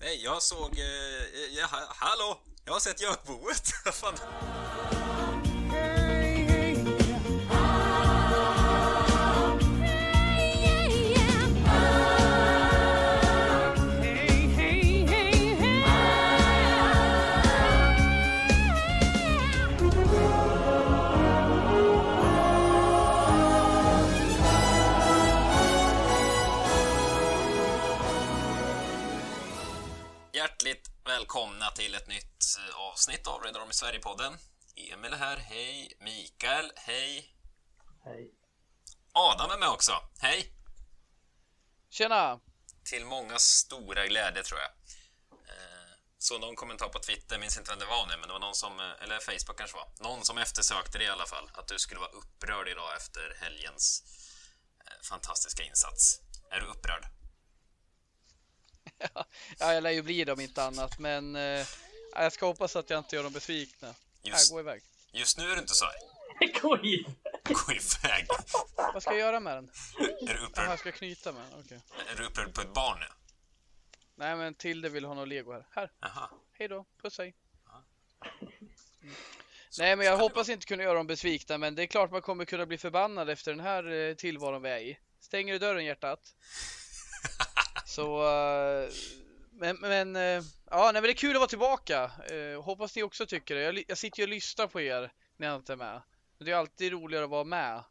Nej, jag såg... Eh, eh, ja, hallå! Jag har sett Gökboet. till ett nytt eh, avsnitt av Red Army Sverige-podden. Emil är här, hej. Mikael, hej. Hej. Adam är med också, hej. Tjena! Till många stora glädje, tror jag. Eh, Så någon kommentar på Twitter, minns inte vem det var nu, men det var någon som, eh, eller Facebook kanske var, någon som eftersökte det i alla fall, att du skulle vara upprörd idag efter helgens fantastiska insats. Är du upprörd? Ja, jag lär ju bli det om inte annat, men eh, jag ska hoppas att jag inte gör dem besvikna. Just, Här, gå iväg. just nu är du inte så! Gå iväg. Vad ska jag göra med den? Är du Jaha, upprörd, jag ska knyta med den, okej. är du upprörd på ett barn nu? Nej, men Tilde vill ha något lego här. Här, Jaha. hej då, puss hej. Mm. Så- Nej, men jag det hoppas inte kunna göra dem besvikna, men det är klart man kommer kunna bli förbannad efter den här eh, tillvaron vi är i. Stänger du dörren hjärtat? Så, eh, men, men eh, ja, nej, men det är kul att vara tillbaka. Eh, hoppas ni också tycker det. Jag, jag sitter ju och lyssnar på er när jag inte är med. Men det är alltid roligare att vara med,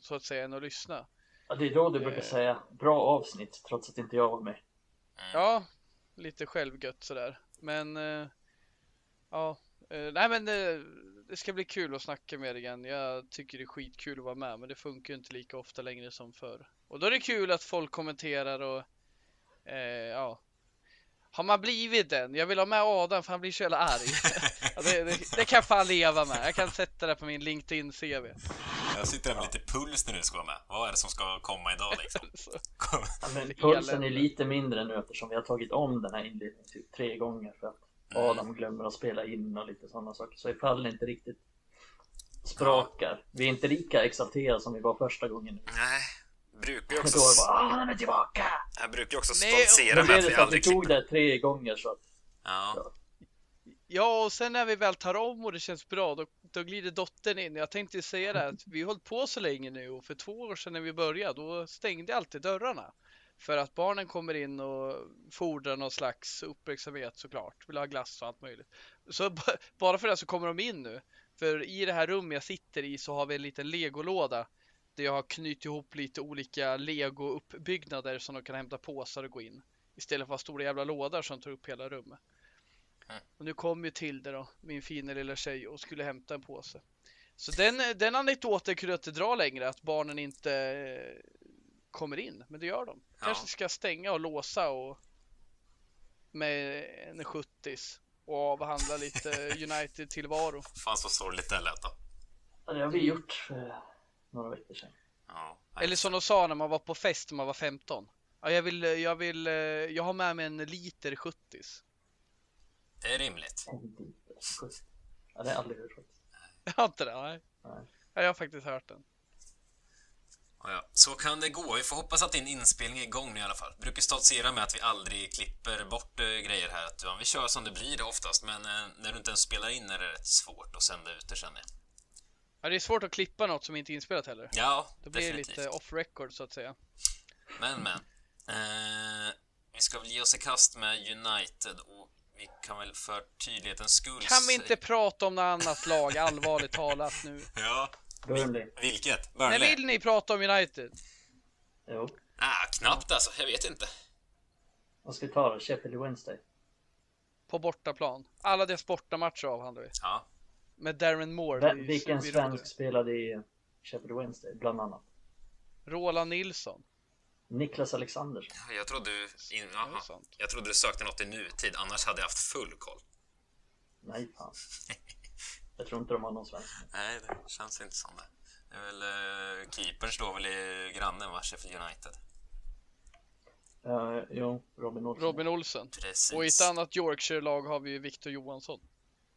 så att säga, än att lyssna. Ja, det är då du brukar säga bra avsnitt trots att inte jag var med. Ja, lite självgött sådär. Men ja, nej men det, det ska bli kul att snacka med er igen. Jag tycker det är skitkul att vara med, men det funkar ju inte lika ofta längre som förr. Och då är det kul att folk kommenterar och eh, ja. Har man blivit den? Jag vill ha med Adam för han blir så jävla arg. ja, det, det, det kan jag fan leva med. Jag kan sätta det på min LinkedIn-CV. Jag sitter med lite puls när du ska vara med. Vad är det som ska komma idag liksom? Ja, men pulsen är lite mindre nu eftersom vi har tagit om den här inledningen typ tre gånger för att Adam glömmer att spela in och lite sådana saker. Så ifall det inte riktigt sprakar. Vi är inte lika exalterade som vi var första gången nu. Nej, brukar ju också... bara han är tillbaka! Jag brukar ju också stoltsera med att det vi så att vi aldrig tog klipper. det tre gånger så att Ja. Ja, och sen när vi väl tar om och det känns bra, då, då glider dottern in. Jag tänkte säga det, att vi har hållit på så länge nu och för två år sedan när vi började, då stängde jag alltid dörrarna. För att barnen kommer in och fordrar någon slags uppmärksamhet såklart, vill ha glass och allt möjligt. Så bara för det så kommer de in nu. För i det här rummet jag sitter i så har vi en liten legolåda där jag har knutit ihop lite olika lego-uppbyggnader som de kan hämta påsar och gå in. Istället för att ha stora jävla lådor som tar upp hela rummet. Och nu kom ju Tilde då, min fina lilla tjej, och skulle hämta en påse. Så den, den anekdoten kunde jag inte dra längre, att barnen inte eh, kommer in. Men det gör de. Ja. Kanske ska stänga och låsa och med en 70 och avhandla lite United-tillvaro. Fan så sorgligt det lät då. ja, det har vi gjort för några veckor sedan. Ja. Eller som de sa när man var på fest när man var 15. Ja, jag vill, jag vill, eh, jag har med mig en liter 70 Det är rimligt. En liter. Schysst. Ja, det har jag aldrig hört faktiskt. Jag har inte det, nej. Nej. Ja, jag har faktiskt hört den. Ja. Så kan det gå. Vi får hoppas att din inspelning är igång nu i alla fall. Brukar stoltsera med att vi aldrig klipper bort eh, grejer här. Att, ja, vi kör som det blir oftast, men eh, när du inte ens spelar in är det rätt svårt att sända ut det känner jag. Ja, det är svårt att klippa något som inte är inspelat heller. Ja, Det blir definitivt. lite off record så att säga. Men, men. Eh, vi ska väl ge oss i kast med United och vi kan väl för tydlighetens skull... Kan vi inte prata om något annat lag, allvarligt talat nu? Ja. Burnley. Vilket? När Burnley? vill ni prata om United? Jo. Ah, knappt alltså. Jag vet inte. Vad ska vi ta då? Sheffield Wednesday? På bortaplan. Alla deras bortamatcher avhandlar vi. Ja. Med Darren Moore. Vem- vid- Vilken rodret. svensk spelade i Sheffield Wednesday, bland annat? Roland Nilsson. Niklas Alexandersson. Jag trodde... In, är jaha. sant. Jag trodde du sökte något i nutid, annars hade jag haft full koll. Nej, fan. Jag tror inte de har någon svensk. Nej, det känns inte som det. Det är väl... Uh, keepern står väl i grannen, va? Sheffield United. Uh, jo, Robin Olsson. Robin Olsen. Precis. Och i ett annat Yorkshire-lag har vi ju Victor Johansson.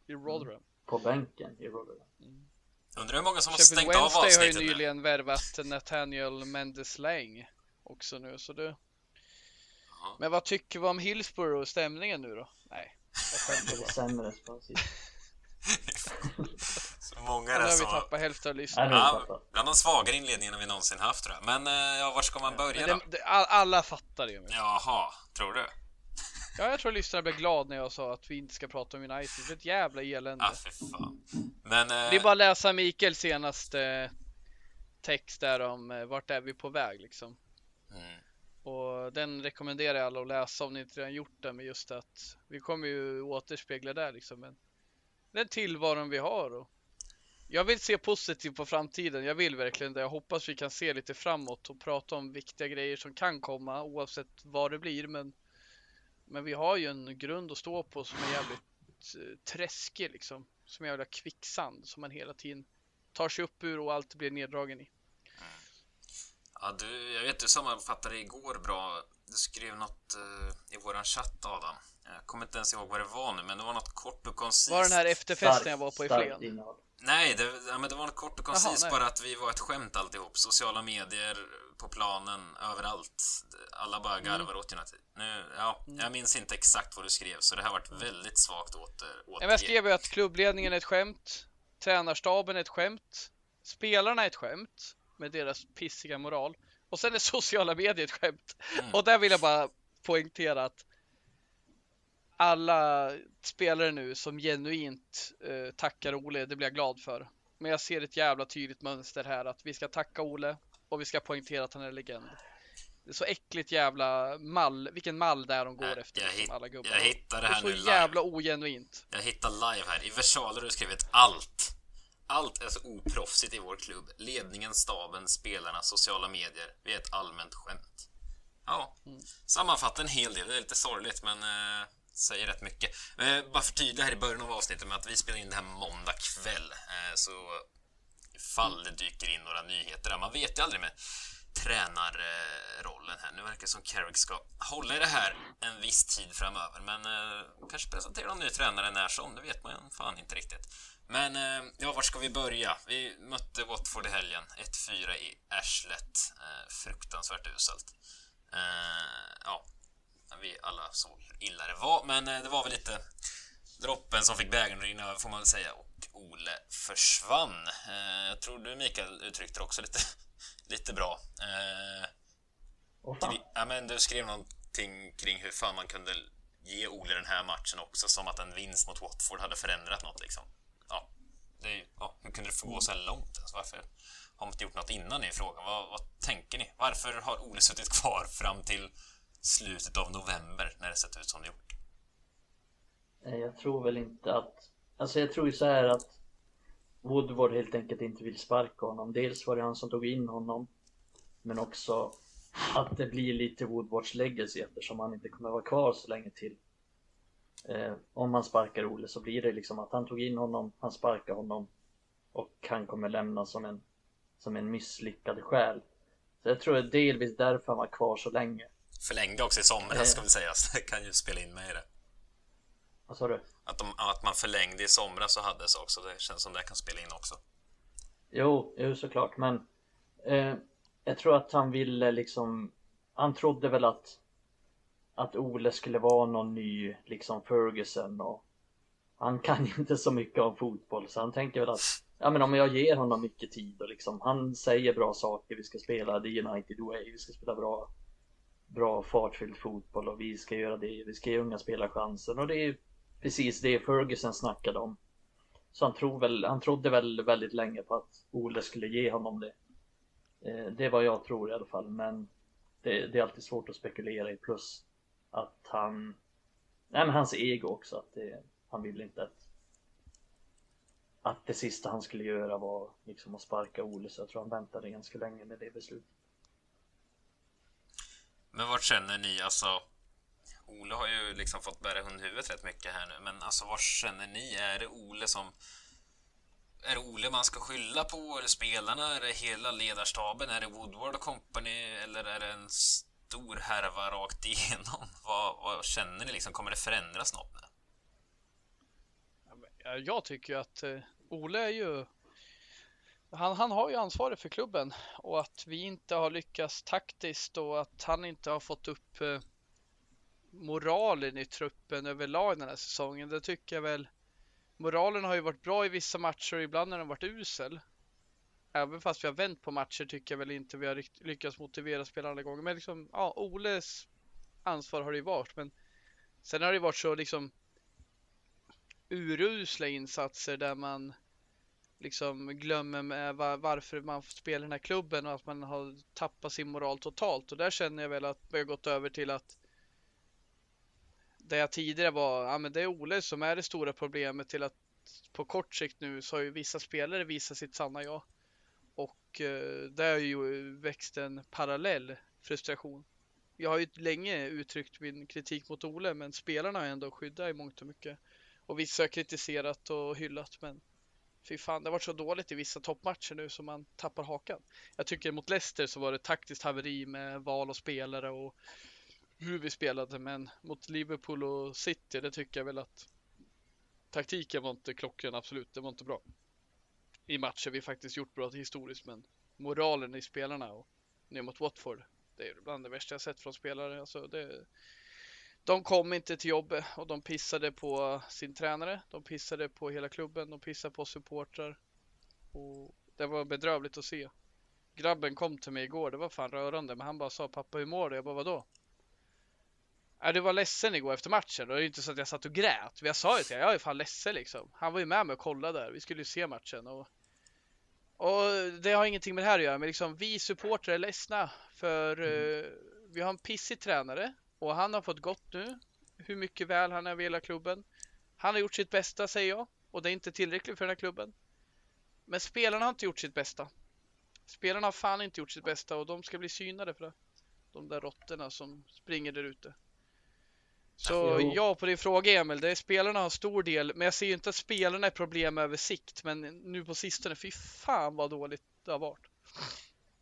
I Rotherham. På bänken i Rotherham. Undrar hur många som har Sheffield stängt av Wednesday har ju avsnittet nu. nyligen värvat Nathaniel Mendes Lang också nu, så det... Jaha. Men vad tycker vi om Hillsborough och stämningen nu då? Nej, jag skämtar Det bara. sämre. Så många Nu är har det vi som... tappat hälften av lyssnarna. nu har Ja, bland de svagare inledningarna vi någonsin haft tror jag. Men eh, ja, var ska man börja då? det, det, all, alla fattar det. Ja. Jaha, tror du? Ja, jag tror lyssnarna blev glada när jag sa att vi inte ska prata om United. Det är ett jävla elände. Ah, fy fan. Men... Eh, Det är bara att läsa Mikaels senaste text där om eh, vart är vi på väg liksom. mm, Och den rekommenderar jag alla att läsa om ni inte redan gjort det med just att vi kommer ju återspegla där liksom. Men den tillvaron vi har och jag vill se positivt på framtiden. Jag vill verkligen det. Jag hoppas vi kan se lite framåt och prata om viktiga grejer som kan komma oavsett vad det blir. Men, men vi har ju en grund att stå på som är jävligt eh, träskig liksom. Som är jävla kvicksand som man hela tiden tar sig upp ur och alltid blir neddragen i. Ja, du, jag vet du sammanfattade igår bra. Du skrev något eh, i våran chatt Adam. Jag kommer inte ens ihåg vad det var nu, men det var något kort och koncist. Var den här efterfesten jag var på i Flen? Nej, det, ja, men det var kort och koncist bara att vi var ett skämt alltihop. Sociala medier, på planen, överallt. Alla bara Mm. garvar åt United. Nu, ja, jag minns inte exakt vad du skrev, så det här varit väldigt svagt åter, men Jag skrev ju att klubbledningen är ett skämt, tränarstaben är ett skämt, spelarna är ett skämt med deras pissiga moral och sen är sociala medier ett skämt. Mm. Och där vill jag bara poängtera att alla spelare nu som genuint eh, tackar Ole, det blir jag glad för. Men jag ser ett jävla tydligt mönster här att vi ska tacka Ole och vi ska poängtera att han är legend. Det är så äckligt jävla mall, vilken mall där de går Jag- efter jag liksom, hitt- alla gubbar. jag hittar det här så nu live. jävla ogenuint. Jag hittar live här. I versaler har du skrivit allt. Allt är så oproffsigt i vår klubb. Ledningen, staben, spelarna, sociala medier. Vi är ett allmänt skämt. Ja, sammanfattar en hel del. Det är lite sorgligt, men eh, säger rätt mycket. Eh, bara förtydliga här i början av avsnittet med att vi spelar in det här måndag kväll. Eh, så ifall det dyker in några nyheter där. Man vet ju aldrig med tränarrollen här. Nu verkar det som Carrick ska hålla i det här en viss tid framöver. Men eh, kanske presentera någon ny tränare när som. Det vet man fan inte riktigt. Men eh, ja, var ska vi börja? Vi mötte Watford i helgen. 1-4 i Arslet. Eh, fruktansvärt uselt. Eh, ja, vi alla såg hur illa det var. Men eh, det var väl lite droppen som fick bägaren att rinna över får man väl säga. Och Ole försvann. Eh, jag tror du Mikael uttryckte det också lite, lite bra. Vi- ja, men du skrev någonting kring hur fan man kunde ge Ole den här matchen också, som att en vinst mot Watford hade förändrat något liksom. Ja, är, ja hur kunde det få gå så här långt? Alltså, varför har man inte gjort något innan i frågan? Vad, vad tänker ni? Varför har Ole suttit kvar fram till slutet av november när det sett ut som det gjort? Jag tror väl inte att... Alltså jag tror ju så här att Woodward helt enkelt inte vill sparka honom. Dels var det han som tog in honom. Men också att det blir lite Woodwards legacy eftersom han inte kommer vara kvar så länge till. Eh, om man sparkar Ole så blir det liksom att han tog in honom, han sparkar honom och han kommer lämna som en, som en misslyckad själ. Så jag tror det är delvis därför han var kvar så länge. Förlängde också i somras ska väl sägas. Det kan ju spela in med i det. Vad sa du? Att, de, att man förlängde i somras och hade så också. Det känns som det kan spela in också. Jo, jo såklart, men eh, jag tror att han ville liksom, han trodde väl att att Ole skulle vara någon ny liksom Ferguson och han kan ju inte så mycket om fotboll så han tänker väl att ja men om jag ger honom mycket tid och liksom han säger bra saker, vi ska spela the United way, vi ska spela bra bra fartfylld fotboll och vi ska göra det, vi ska ge unga spelare chansen och det är precis det Ferguson snackade om. Så han, tror väl, han trodde väl väldigt länge på att Ole skulle ge honom det. Eh, det är vad jag tror i alla fall, men det, det är alltid svårt att spekulera i. Plus att han, nej men hans ego också, att det, han ville inte att att det sista han skulle göra var liksom att sparka Ole, så jag tror han väntade ganska länge med det beslutet. Men vart känner ni, alltså... Ole har ju liksom fått bära hundhuvudet rätt mycket här nu, men alltså vart känner ni? Är det Ole som... Är det Ole man ska skylla på? Är det spelarna? Är det hela ledarstaben? Är det Woodward och company? Eller är det en stor härva rakt igenom? Vad, vad känner ni liksom? Kommer det förändras något nu? Jag tycker ju att eh, Ole är ju han, han har ju ansvaret för klubben och att vi inte har lyckats taktiskt och att han inte har fått upp eh, moralen i truppen överlag den här säsongen. Det tycker jag väl. Moralen har ju varit bra i vissa matcher och ibland har den varit usel. Även fast vi har vänt på matcher tycker jag väl inte vi har lyckats motivera spelarna alla gånger. Men liksom, ja, Oles ansvar har det ju varit. Men sen har det varit så liksom urusla insatser där man liksom glömmer med varför man spelar i den här klubben och att man har tappat sin moral totalt. Och där känner jag väl att vi har gått över till att det jag tidigare var, ja men det är Ole som är det stora problemet till att på kort sikt nu så har ju vissa spelare visat sitt sanna jag. Och eh, där har ju växt en parallell frustration. Jag har ju länge uttryckt min kritik mot Ole, men spelarna har ändå skyddat i mångt och mycket. Och vissa har kritiserat och hyllat, men fy fan, det har varit så dåligt i vissa toppmatcher nu som man tappar hakan. Jag tycker mot Leicester så var det taktiskt haveri med val och spelare och hur vi spelade, men mot Liverpool och City, det tycker jag väl att taktiken var inte klockren, absolut, det var inte bra. I matcher vi faktiskt gjort bra historiskt, men moralen i spelarna och ner mot Watford, det är bland det värsta jag sett från spelare. Alltså det, de kom inte till jobbet och de pissade på sin tränare. De pissade på hela klubben. De pissade på supportrar. Och det var bedrövligt att se. Grabben kom till mig igår. Det var fan rörande. Men han bara sa pappa hur mår du? Jag bara vadå? Ja, du var ledsen igår efter matchen. Det är inte så att jag satt och grät. Jag sa ju till honom, jag är fan ledsen liksom. Han var ju med mig och kollade där. Vi skulle ju se matchen. Och, och det har ingenting med det här att göra. Men liksom vi supportrar är ledsna. För mm. uh, vi har en pissig tränare. Och han har fått gått nu. Hur mycket väl han är hela klubben. Han har gjort sitt bästa säger jag. Och det är inte tillräckligt för den här klubben. Men spelarna har inte gjort sitt bästa. Spelarna har fan inte gjort sitt bästa och de ska bli synade för det. De där råttorna som springer där ute. Så jo. ja på din fråga Emil, det är spelarna har stor del, men jag ser ju inte att spelarna är problem över sikt, men nu på sistone, fy fan vad dåligt det har varit.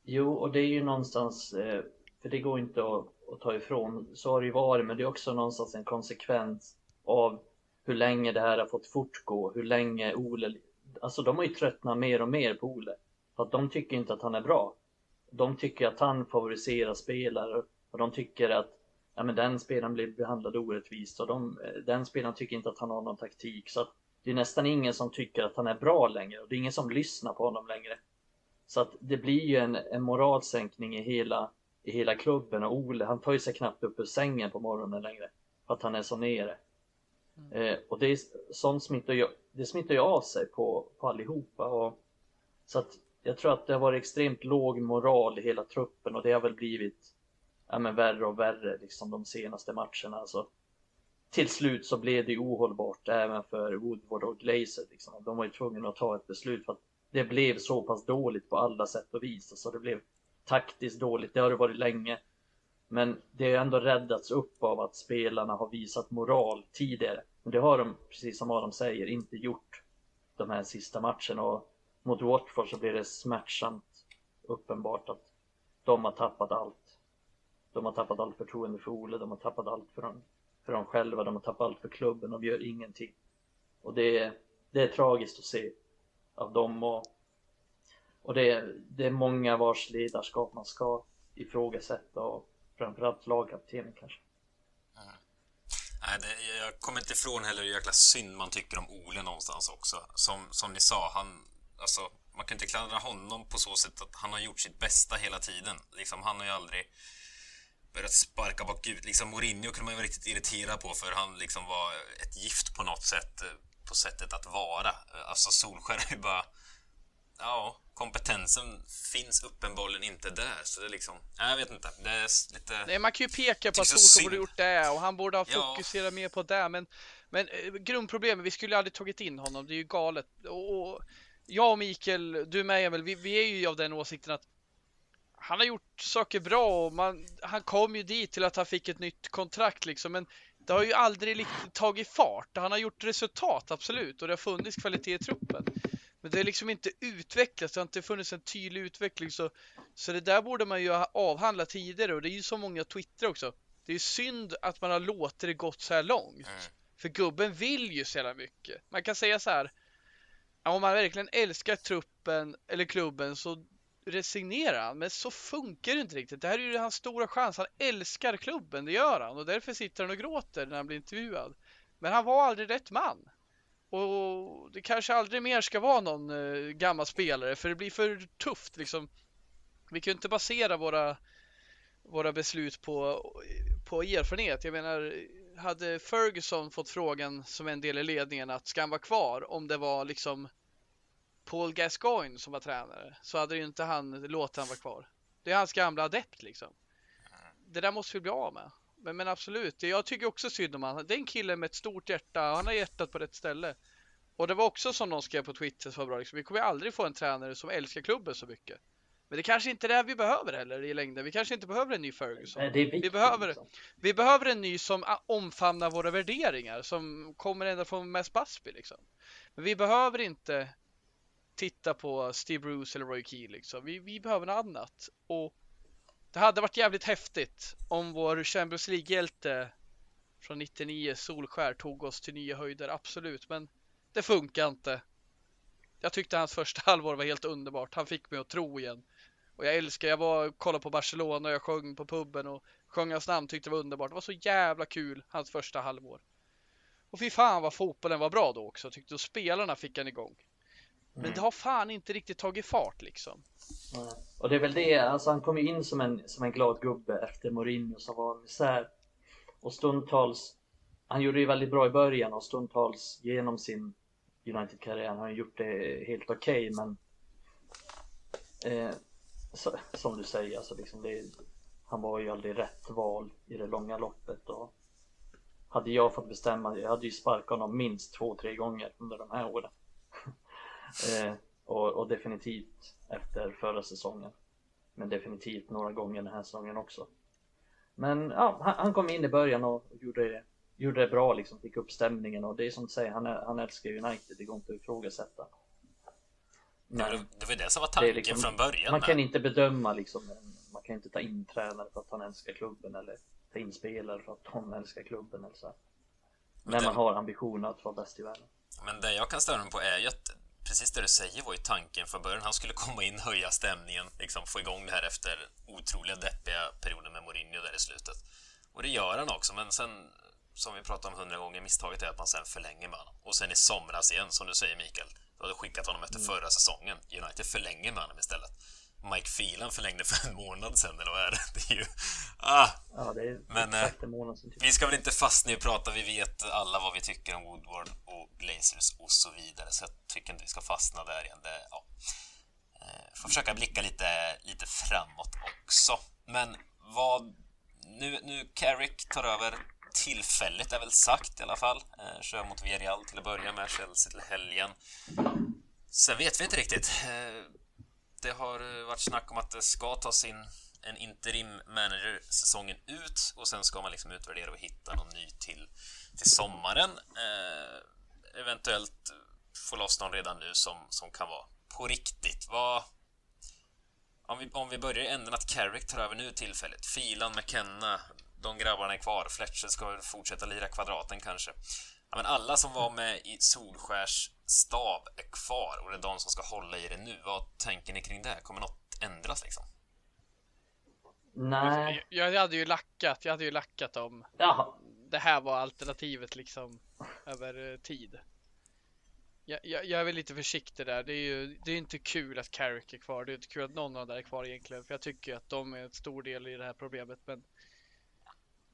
Jo, och det är ju någonstans, eh, för det går inte att, att ta ifrån, så har det ju varit, men det är också någonstans en konsekvens av hur länge det här har fått fortgå, hur länge Ole, alltså de har ju tröttnat mer och mer på Ole. För att de tycker inte att han är bra. De tycker att han favoriserar spelare och de tycker att ja, men den spelaren blir behandlad orättvist och de, den spelaren tycker inte att han har någon taktik. Så att det är nästan ingen som tycker att han är bra längre och det är ingen som lyssnar på honom längre. Så att det blir ju en, en moralsänkning i hela, i hela klubben och Ole han tar ju sig knappt upp ur sängen på morgonen längre. För att han är så nere. Mm. Eh, och det är sånt smittar ju, det smittar ju av sig på, på allihopa. Och, så att jag tror att det har varit extremt låg moral i hela truppen och det har väl blivit ja, men värre och värre liksom de senaste matcherna. Alltså, till slut så blev det ohållbart även för Woodward och Glazer. Liksom. De var ju tvungna att ta ett beslut för att det blev så pass dåligt på alla sätt och vis. Alltså, det blev taktiskt dåligt, det har det varit länge. Men det har ändå räddats upp av att spelarna har visat moral tidigare. Men det har de, precis som Adam säger, inte gjort de här sista matcherna. Och mot Watford så blir det smärtsamt uppenbart att de har tappat allt. De har tappat allt förtroende för Ole, de har tappat allt för dem, för dem själva, de har tappat allt för klubben, de gör ingenting. Och det är, det är tragiskt att se av dem och, och det, är, det är många vars ledarskap man ska ifrågasätta och framförallt lagkaptenen kanske. Mm. Nej, det, jag kommer inte ifrån heller hur jäkla synd man tycker om Ole någonstans också. Som, som ni sa, han, alltså, man kan inte klandra honom på så sätt att han har gjort sitt bästa hela tiden. Liksom, han har ju aldrig börjat sparka bakut. Liksom Mourinho kunde man ju vara riktigt irriterad på för han liksom var ett gift på något sätt. På sättet att vara. Alltså Solskär är ju bara... Ja, kompetensen finns uppenbarligen inte där. Så det är liksom... Jag vet inte. Det är lite... Nej, man kan ju peka på att Solskär borde gjort det och han borde ha fokuserat ja. mer på det. Men, men eh, grundproblemet, vi skulle aldrig tagit in honom. Det är ju galet. Och, jag och Mikael, du med Emil, vi, vi är ju av den åsikten att han har gjort saker bra och man, han kom ju dit till att han fick ett nytt kontrakt liksom, men det har ju aldrig tagit fart. Han har gjort resultat, absolut, och det har funnits kvalitet i truppen. Men det har liksom inte utvecklats, det har inte funnits en tydlig utveckling så, så det där borde man ju ha avhandlat tidigare och det är ju så många twittrar också. Det är ju synd att man har låtit det gått så här långt. Mm. För gubben vill ju så jävla mycket. Man kan säga så här. Om man verkligen älskar truppen eller klubben så resignera han, men så funkar det inte riktigt. Det här är ju hans stora chans. Han älskar klubben, det gör han och därför sitter han och gråter när han blir intervjuad. Men han var aldrig rätt man. Och det kanske aldrig mer ska vara någon eh, gammal spelare för det blir för tufft liksom. Vi kan ju inte basera våra, våra beslut på, på erfarenhet. Jag menar, hade Ferguson fått frågan som en del i ledningen att ska han vara kvar om det var liksom Paul Gascoigne som var tränare så hade ju inte han låtit han vara kvar. Det är hans gamla adept liksom. Det där måste vi bli av med. Men, men absolut, jag tycker också synd om honom. Det är en kille med ett stort hjärta han har hjärtat på rätt ställe. Och det var också som någon skrev på Twitter var bra, liksom, vi kommer aldrig få en tränare som älskar klubben så mycket. Men det kanske inte är det vi behöver heller i längden. Vi kanske inte behöver en ny Ferguson. Nej, viktigt, vi, behöver, liksom. vi behöver en ny som omfamnar våra värderingar, som kommer ända från Mass Busby liksom. Men vi behöver inte titta på Steve Bruce eller Roy Key liksom. Vi, vi behöver något annat. Och det hade varit jävligt häftigt om vår Champions League-hjälte från 99, Solskär, tog oss till nya höjder, absolut. Men det funkar inte. Jag tyckte hans första halvår var helt underbart. Han fick mig att tro igen. Och jag älskar, jag var och kollade på Barcelona och jag sjöng på puben och sjöng hans namn, tyckte det var underbart. Det var så jävla kul, hans första halvår. Och fy fan vad fotbollen var bra då också, tyckte och spelarna fick han igång. Men Mm. det har fan inte riktigt tagit fart liksom. Ja. Och det är väl det, alltså han kom ju in som en, som en glad gubbe efter Mourinho som var misär. Och stundtals, han gjorde ju väldigt bra i början och stundtals genom sin United-karriär har han gjort det helt okej men eh, så, som du säger, alltså liksom det, han var ju aldrig rätt val i det långa loppet och hade jag fått bestämma, jag hade ju sparkat honom minst två, tre gånger under de här åren. Eh, och, och definitivt efter förra säsongen. Men definitivt några gånger den här säsongen också. Men ja, han, han kom in i början och gjorde det, gjorde det bra liksom, fick upp stämningen och det är som du säger, han, han älskar United, det går inte att ifrågasätta. Men det var det som var tanken liksom- från början. man kan inte bedöma liksom, man kan inte ta in tränare för att han älskar klubben eller ta in spelare för att de älskar klubben eller så. När man har ambitionen att vara bäst i världen. Men det jag kan störa mig på är ju att precis det du säger var ju tanken från början. Han skulle komma in, höja stämningen, liksom få igång det här efter otroliga deppiga perioden med Mourinho där i slutet. Och det gör han också, men sen, som vi pratat om hundra gånger, misstaget är att man sen förlänger med honom. Och sen i somras igen, som du säger Mikael, du hade skickat honom efter förra säsongen. United förlänger med honom istället. Mike Phelan förlängde för en månad sedan, eller vad är det? Det är ju... Ah, Ja, det är Men, exakt en månad sedan. Typ. vi ska väl inte fastna i att prata, vi vet alla vad vi tycker om Woodward och Glazers och så vidare, så jag tycker inte vi ska fastna där igen. Det, ja. Eh, Får försöka blicka lite, lite framåt också. Men vad... Nu, nu Carrick tar över tillfälligt, är väl sagt i alla fall. Eh, kör mot Villarreal till att börja med, Chelsea till helgen. Sen vet vi inte riktigt. Det har eh, varit snack om att det ska tas in en interim manager säsongen ut och sen ska man liksom utvärdera och hitta någon ny till, till sommaren. Eh, eventuellt få loss någon redan nu som, som kan vara på riktigt. Vad... Om vi, om vi börjar i änden att Carrick tar över nu tillfället. Filan, McKenna, de grabbarna är kvar. Fletcher ska väl fortsätta lira kvadraten kanske. Ja, men alla som var med i Solskärs stab är kvar och det är de som ska hålla i det nu. Vad tänker ni kring det? Kommer något ändras liksom? Nej, Jag, jag hade ju lackat, jag hade ju lackat om jaha. det här var alternativet liksom över eh, tid. Jag, jag, jag är väl lite försiktig där. Det är ju det är inte kul att Carrick är kvar. Det är inte kul att någon av dem är kvar egentligen. För jag tycker att de är en stor del i det här problemet. Men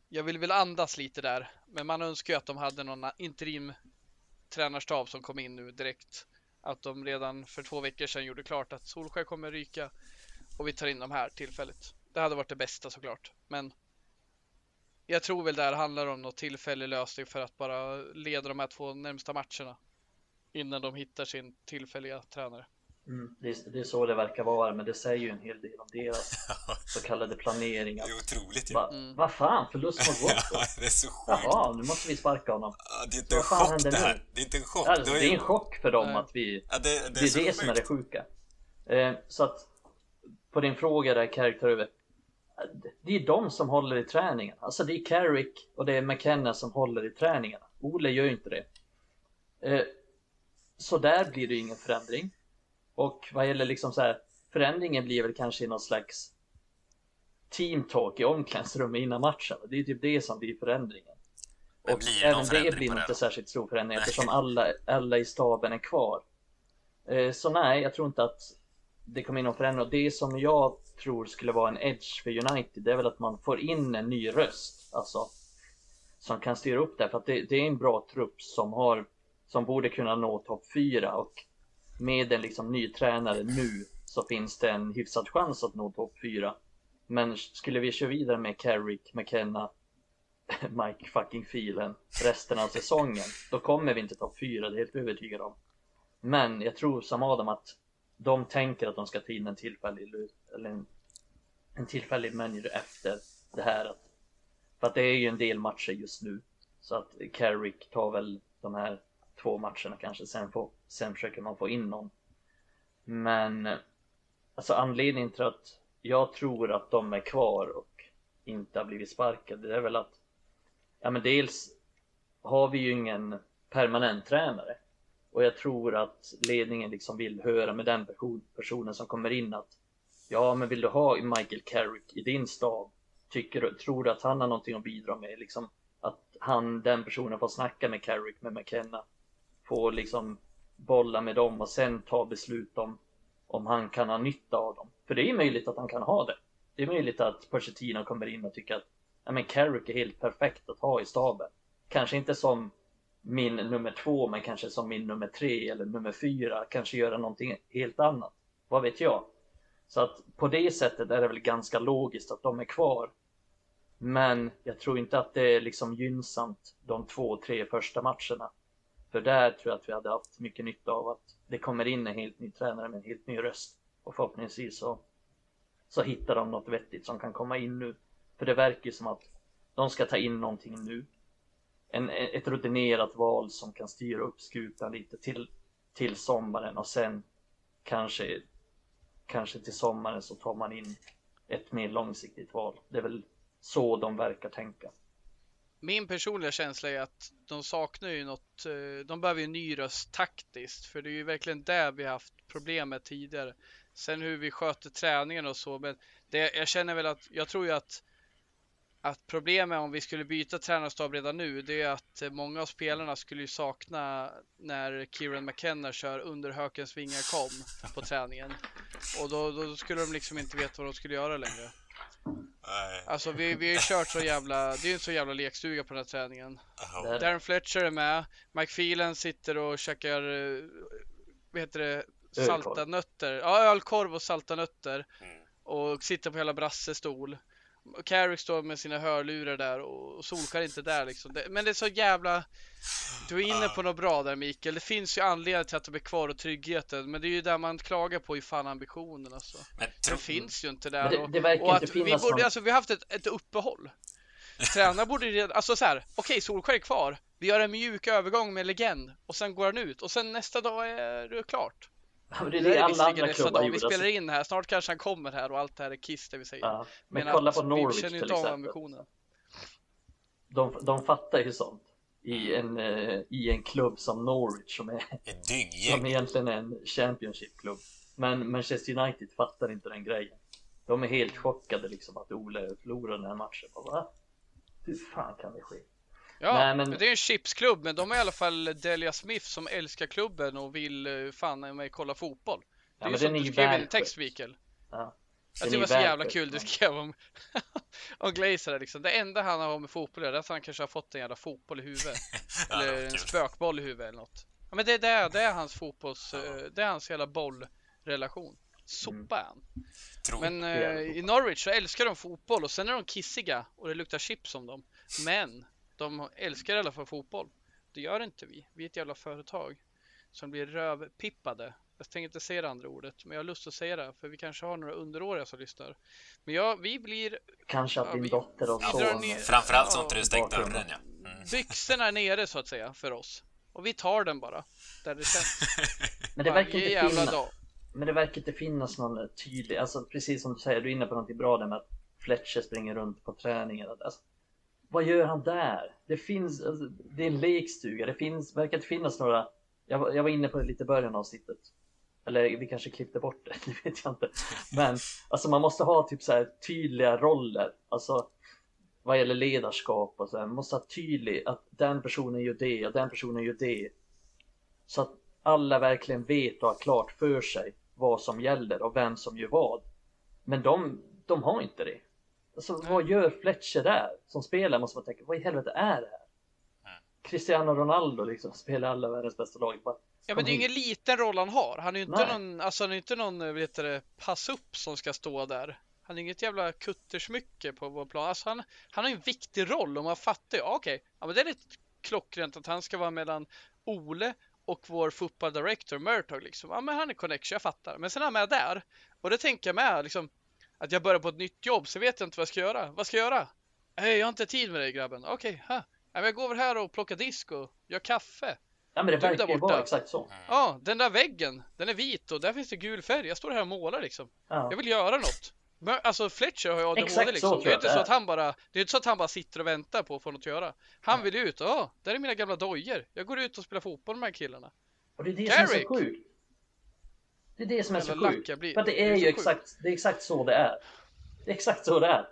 jag vill väl andas lite där. Men man önskar ju att de hade någon interim tränarstab som kom in nu direkt. Att de redan för två veckor sedan gjorde klart att Solskjaer kommer ryka och vi tar in de här tillfälligt. Det hade varit det bästa såklart. Men jag tror väl det här handlar om något tillfällig lösning för att bara leda de här två närmsta matcherna innan de hittar sin tillfälliga tränare. Mm, det, är, det är så det verkar vara, men det säger ju en hel del om deras så kallade planering. Att, otroligt va, Mm. Vad fan, förlust mot Watford? det är så sjukt. Jaha, nu måste vi sparka honom. Ja, Det är inte Vad en fan chock händer det här. nu? Det är inte en chock. Alltså, har det är ju- en chock för dem Nej. att vi... Ja, det, det, Det är det som är det sjuka. Eh, så att på din fråga där över. Det är de som håller i träningen. Alltså det är Carrick och det är McKenna som håller i träningarna. Ole gör ju inte det. Eh, så där blir det ingen förändring. Och vad gäller liksom så här förändringen blir väl kanske någon slags team talk i omklädningsrummet innan matchen. Det är typ det som blir förändringen. Men Och blir även det blir nog inte särskilt stor förändring eftersom alla, alla i staben är kvar. Eh, Så nej, jag tror inte att det kommer in någon förändring. Och det som jag tror skulle vara en edge för United, det är väl att man får in en ny röst. Alltså, som kan styra upp det. För att det, det är en bra trupp som har, som borde kunna nå topp 4 och med en liksom ny tränare nu så finns det en hyfsad chans att nå topp 4. Men skulle vi köra vidare med Carrick, McKenna, Mike fucking Filen resten av säsongen, då kommer vi inte topp 4, det är jag helt övertygad om. Men jag tror som Adam att de tänker att de ska ta in en tillfällig, eller en, en tillfällig manager efter det här. Att, för att det är ju en del matcher just nu. Så att Carrick tar väl de här två matcherna kanske, sen, får, sen försöker man få in någon. Men alltså anledningen till att jag tror att de är kvar och inte har blivit sparkade, det är väl att ja men dels har vi ju ingen permanent tränare och jag tror att ledningen liksom vill höra med den person, personen som kommer in att ja men vill du ha Michael Carrick i din stab? Tycker du, tror du att han har någonting att bidra med? Liksom att han, den personen får snacka med Carrick, med McKenna får liksom bolla med dem och sen ta beslut om om han kan ha nytta av dem. För det är möjligt att han kan ha det. Det är möjligt att Pochettino kommer in och tycker att ja, men Carrick är helt perfekt att ha i staben. Kanske inte som min nummer två, men kanske som min nummer tre eller nummer fyra. Kanske göra någonting helt annat. Vad vet jag? Så att på det sättet är det väl ganska logiskt att de är kvar. Men jag tror inte att det är liksom gynnsamt de två, tre första matcherna. För där tror jag att vi hade haft mycket nytta av att det kommer in en helt ny tränare med en helt ny röst. Och förhoppningsvis så, så hittar de något vettigt som kan komma in nu. För det verkar ju som att de ska ta in någonting nu. En, ett rutinerat val som kan styra upp skutan lite till, till sommaren och sen kanske, kanske till sommaren så tar man in ett mer långsiktigt val. Det är väl så de verkar tänka. Min personliga känsla är att de saknar ju något, eh, de behöver ju en ny röst taktiskt, för det är ju verkligen där vi har haft problem med tidigare. Sen hur vi sköter träningen och så, men det, jag känner väl att, jag tror ju att att problemet om vi skulle byta tränarstab redan nu, det är att eh, många av spelarna skulle ju sakna när Kieran McKenna kör under hökens vingar kom på träningen. Och då, då skulle de liksom inte veta vad de skulle göra längre. Nej. Alltså vi, vi har ju kört så jävla, det är ju en så jävla lekstuga på den här träningen. Där- Darren Fletcher är med. Mike Phelan sitter och käkar, eh, vad heter det, salta nötter. Ja, ölkorv och salta nötter. Mm. Och sitter på hela brassestol. Carrick står med sina hörlurar där och Solskär är inte där liksom. Men det är så jävla... Du är inne på något bra där Mikael. Det finns ju anledning till att de är kvar och tryggheten. Men det är ju där man klagar på i fan ambitionen alltså. Men Det finns ju inte där. och, det och att vi borde, alltså vi har haft ett, ett uppehåll. Tränare borde ju redan, alltså så här, okej Solskär är kvar. Vi gör en mjuk övergång med legend och sen går han ut och sen nästa dag är det klart. Ja, det är Det det är alla andra klubbar dag, vi spelar Alltså. in här, snart kanske han kommer här och allt det här är kiss det vi säger. Ja. Men, Men kolla att på Norwich till exempel. ambitionen. De, de fattar ju sånt. I en, eh, I en klubb som Norwich som är som egentligen är en Championship-klubb. Men Manchester United fattar inte den grejen. De är helt chockade liksom att Ole förlorar den här matchen. Bara, Va? Hur fan kan det ske? Ja, Nej, men- det är en chipsklubb, men de är i alla fall Delia Smith som älskar klubben och vill eh, fan mig kolla fotboll. Det är Ja, ju som du skrev i din text, Mikael. Ja. Tycker det var så jävla det. kul du Ja. skrev om, om Glazer liksom. Det enda han har med fotboll är att han kanske har fått en jävla fotboll i huvudet. Ja, det eller en spökboll i huvudet eller något. Ja, men det är det, det är hans fotbolls, eh, det är hans hela bollrelation. Sopa är han. Tro. Men det eh, det. i Norwich så älskar de fotboll och sen är de kissiga och det luktar chips om dem. Men de älskar i alla fall fotboll. Det gör inte vi. Vi är ett jävla företag som blir rövpippade. Jag tänker inte säga det andra ordet, men jag har lust att säga det för vi kanske har några underåriga som lyssnar. Men ja, vi blir Kanske att Ja, din vi- dotter och son... ner- Framförallt så inte du stängt dörren ja. Mm. byxorna nere så att säga för oss. Och vi tar den bara. Där det känns. Men det verkar inte jävla finnas... dag. Men det verkar inte finnas någon tydlig, alltså precis som du säger, du är inne på någonting bra där med att Fletcher springer runt på träningen. Alltså, vad gör han där? Det finns, alltså, det är en lekstuga, det finns, verkar inte finnas några, jag, var- jag var inne på det lite i början av avsnittet. Eller vi kanske klippte bort det, det vet jag inte. Men alltså man måste ha typ så här tydliga roller. Alltså vad gäller ledarskap och så här. Man måste ha tydligt att den personen gör det och den personen gör det. Så att alla verkligen vet och har klart för sig vad som gäller och vem som gör vad. Men de, de har inte det. Alltså vad gör Fletcher där? Som spelare måste man tänka, vad i helvete är det här? Cristiano Ronaldo liksom spelar alla världens bästa lag. Bara, Ja men det är ju ingen liten roll han har. Han är ju inte Nej. någon, alltså han är inte någon, heter det, pass upp som ska stå där. Han är inget jävla kuttersmycke på vår plan. Alltså han, han har en viktig roll och man fattar ju, ja, okej, ja men det är lite klockrent att han ska vara mellan Ole och vår football director Murtog liksom. Ja men han är connection, jag fattar. Men sen är han med där. Och det tänker jag med liksom, att jag börjar på ett nytt jobb så vet jag inte vad jag ska göra. Vad ska jag göra? Hej, jag har inte tid med dig grabben. Okej, ha. Ja, jag går över här och plockar disk och gör kaffe. Ja men det Du där verkar ju vara exakt så. Ja, den där väggen, den är vit och där finns det gul färg. Jag står här och målar liksom. Ja. Jag vill göra något. Men, alltså Fletcher har ju ADHD Exakt så liksom. tror Det är inte det så att han bara, det är inte så att han bara sitter och väntar på att få något att göra. Han Ja. vill ut. Ja, där är mina gamla dojor. Jag går ut och spelar fotboll med de här killarna. Och det är det som är så sjukt. Det är det som är så sjukt. blir. För det Det är är så ju exakt, det är exakt så det är. Det är exakt så det är.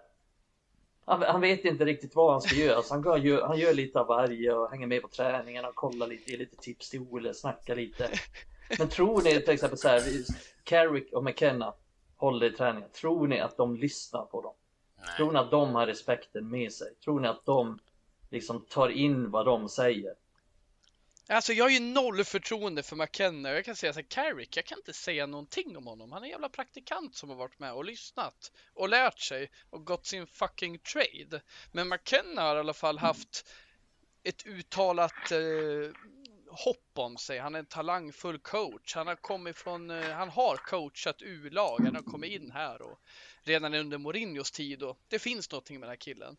Han, han vet inte riktigt vad han ska göra, så han, gör, han gör lite av varje och hänger med på träningarna och kollar lite, ger lite tips till Ole, snackar lite. Men tror ni till exempel så här, Carrick och McKenna håller i träningen, tror ni att de lyssnar på dem? Tror ni att de har respekten med sig? Tror ni att de liksom tar in vad de säger? Alltså jag har ju noll förtroende för McKenna. Jag kan säga så här, Carrick, jag kan inte säga någonting om honom. Han är en jävla praktikant som har varit med och lyssnat och lärt sig och gått sin fucking trade. Men McKenna har i alla fall haft ett uttalat eh, hopp om sig. Han är en talangfull coach. Han har kommit från, eh, han har coachat U-lag. Han har kommit in här och redan under Mourinhos tid och det finns någonting med den här killen.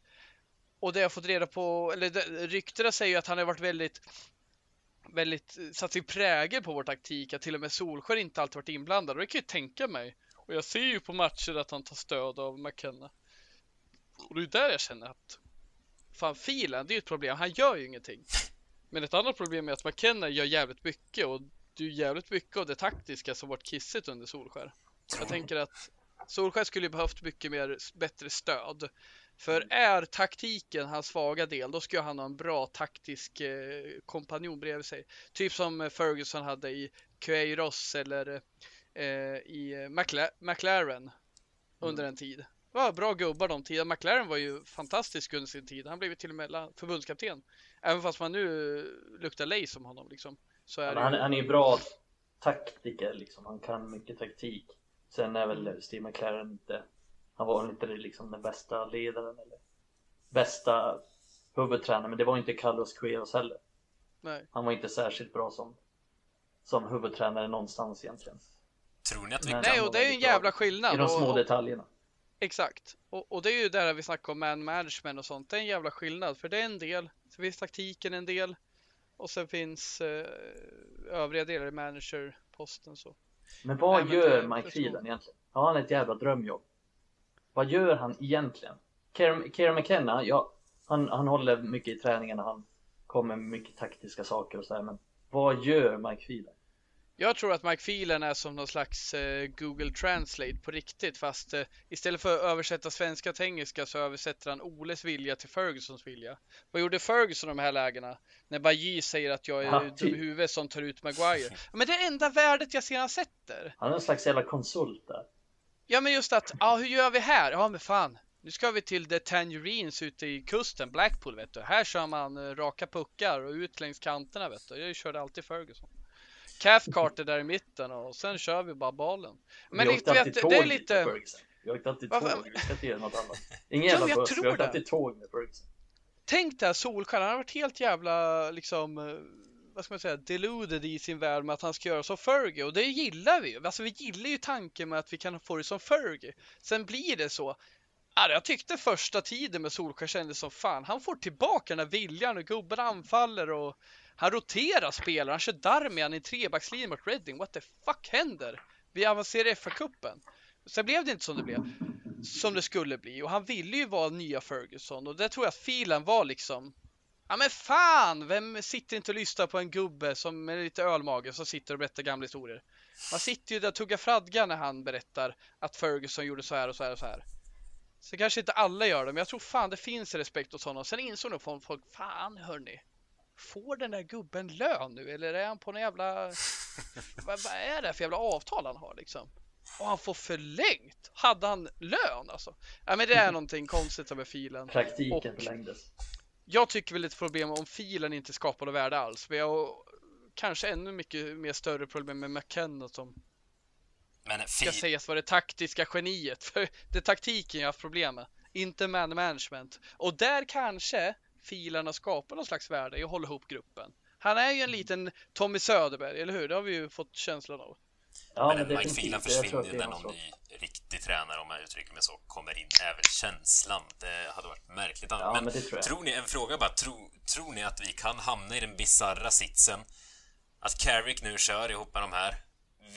Och det jag fått reda på, eller ryktena säger ju att han har varit väldigt väldigt eh, satt sin prägel på vår taktik, att till och med Solskär inte alltid varit inblandad. Och det kan jag tänka mig. Och jag ser ju på matcher att han tar stöd av McKenna. Och det är där jag känner att fan filen, det är ju ett problem. Han gör ju ingenting. Men ett annat problem är att McKenna gör jävligt mycket och det är jävligt mycket av det taktiska som varit kissigt under Solskär. Jag tänker att Solskär skulle ju behövt mycket mer bättre stöd. För är taktiken hans svaga del, då ska han ha en bra taktisk eh, kompanjon bredvid sig. Typ som Ferguson hade i Queiroz eller eh, i McLa- McLaren under en tid. Det var bra gubbar de tiderna. McLaren var ju fantastisk under sin tid. Han blev ju till och med förbundskapten. Även fast man nu luktar lej som honom liksom. Så är Men det han, han är ju bra taktiker liksom. Han kan mycket taktik. Sen är väl Steve McLaren inte, han var inte liksom den bästa ledaren eller bästa huvudtränaren. Men det var inte Carlos Queiroz heller. Nej. Han var inte särskilt bra som, som huvudtränare någonstans egentligen. Tror ni att vi kan... Nej, och det är ju en jävla skillnad. I de små och, och, detaljerna. Exakt. Och, och det är ju där vi snackar om man management och sånt. Det är en jävla skillnad. För det är en del. Så finns taktiken en del. Och sen finns eh, övriga delar i managerposten så. Men vad Nej, men gör Mike förstår. egentligen? Har han ett jävla drömjobb? Vad gör han egentligen? Kieran McKenna, ja, han, han håller mycket i träningarna, han kommer med mycket taktiska saker och sådär, men vad gör Mike Phelan? Jag tror att Mike Phelan är som någon slags eh, Google Translate på riktigt fast eh, istället för att översätta svenska till engelska så översätter han Oles vilja till Fergusons vilja. Vad gjorde Ferguson i de här lägena? När Bajy säger att jag är Ja, dum i huvudet som tar ut Maguire. Men det är enda värdet jag ser han sätter. Han är en slags jävla konsult där. Ja men just att, ja hur gör vi här? Ja men fan, nu ska vi till The Tangerines ute i kusten, Blackpool vet du. Här kör man eh, raka puckar och ut längs kanterna vet du. Jag körde alltid Ferguson. Cathcart är där i mitten och sen kör vi bara bollen. Men vi åkte vet, alltid det är tåg lite... Ferguson. Vi åkte alltid Varför- tåg, vi ska inte göra något annat. Ingen jävla buss, vi åkte alltid tåg med Ferguson. Tänk dig Solskjaer, han har varit helt jävla liksom eh, vad ska man säga, deluded i sin värld med att han ska göra som Fergie och det gillar vi ju. Alltså vi gillar ju tanken med att vi kan få det som Fergie. Sen blir det så. Ja, jag tyckte första tiden med Solskjaer kändes som fan. Han får tillbaka den här viljan och gubben anfaller och han roterar spelare. Han kör Darmian i trebackslinjen mot Reading. What the fuck händer? Vi avancerar i FA-cupen. Sen blev det inte som det blev. Som det skulle bli. Och han ville ju vara nya Ferguson. Och det tror jag att filen var liksom Ja men fan, vem sitter inte och lyssnar på en gubbe som med lite ölmage som sitter och berättar gamla historier? Man sitter ju där och tuggar fradga när han berättar att Ferguson gjorde så här och så här och så här. Så kanske inte alla gör det, men jag tror fan det finns respekt hos honom. Sen insåg nog folk, fan hörni, får den där gubben lön nu eller är han på någon jävla, vad, vad är det för jävla avtal han har liksom? Och han får förlängt. Hade han lön alltså? Ja, men det är någonting konstigt med filen. Praktiken och förlängdes. Jag tycker väl ett problem om filen inte skapar något värde alls. Jag har kanske ännu mycket mer större problem med McKenna som men ska sägas vara det taktiska geniet. För det är taktiken jag har haft problem med. Inte man management. Och där kanske filerna skapar någon slags värde i att hålla ihop gruppen. Han är ju en liten Tommy Söderberg, eller hur? Det har vi ju fått känslan av. Ja, men, men Mike Phelan försvinner ju när någon ny riktig tränare, om jag uttrycker mig så, kommer in. Är väl känslan. Det hade varit märkligt Ja, men, men tror, tror, ni, en fråga bara, tro, tror ni att vi kan hamna i den bizarra sitsen att Carrick nu kör ihop med de här